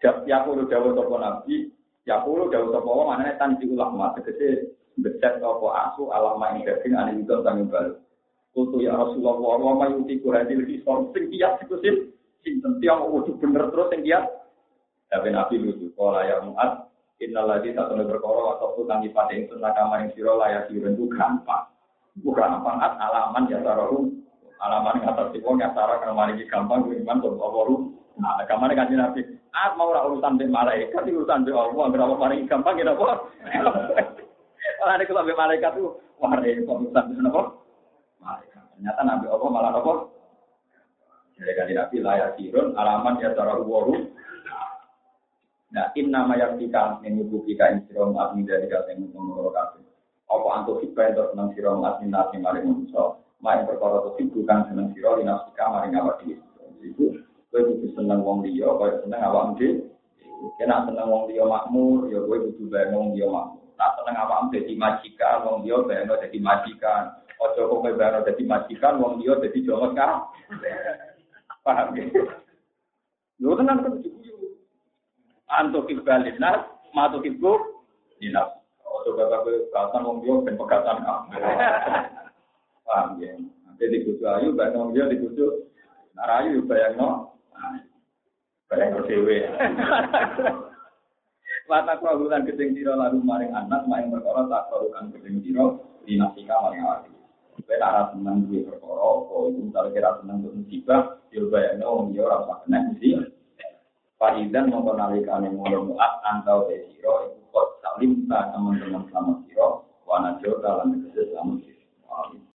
ya kulo jauh sopo nabi ya kulo jauh wong mana tan ulama tegese beset apa asu alama ing daging ane itu kami baru Kutu ya Rasulullah wa ma yuti kuhadil hisor sing kias iku sing sinten tiang kudu bener terus sing kiat. Tapi Nabi lucu, kalau ya muat, innal ladzi satune perkara atau tu kang dipate ing sunah kama ing sira layak siren ku gampang. Bukan gampang alaman ya taruh alaman yang atas wong ya taruh kang mari gampang ku iman apa Nah, kamane kan Nabi, ah mau ora urusan be malaikat, urusan be Allah, berapa mari gampang ya apa? Ora nek sampe malaikat tuh, wah repot urusan be napa? Malaikat. Ternyata Nabi Allah malah apa? Jadi kan Nabi layak sirun alaman ya cara waru. Nah, in nama yang kita menyebut kita in sirong admin dari kata yang mengurus kafe. Apa antuk kita yang senang sirong admin nasi mari manusia. Main perkara itu bukan senang sirong di nafsika mari ngawat diri. Gue butuh senang wong dia, gue senang awam diri. Kena senang wong dia makmur, ya gue butuh bayang wong dia makmur. Nah, senang awam jadi majikan, wong dia bayang jadi majikan. Ojo kok bayang jadi majikan, wong dia jadi jongos kan. Paham ya? Lu tenang kan guyu. Antuk ibalin nas, matuk ibu dinas. Ojo bapak gue katan wong dia ben pegatan kamu. Paham ya? Nanti di kucu ayu, bayang wong dia di kucu. Narayu bayang no dewe. Wata kuagulan gedeng siro lalu maring anak, maring perkara tak kuagulan gedeng siro, dinasika maring awak. Kowe ora seneng duwe perkara apa iku misalnya kira seneng untuk musibah yo bayangno wong yo ora kena mesti Faidan mongko nalikane ngono muat antau sira iku kok salim ta teman-teman selamat sira wana jota lan sira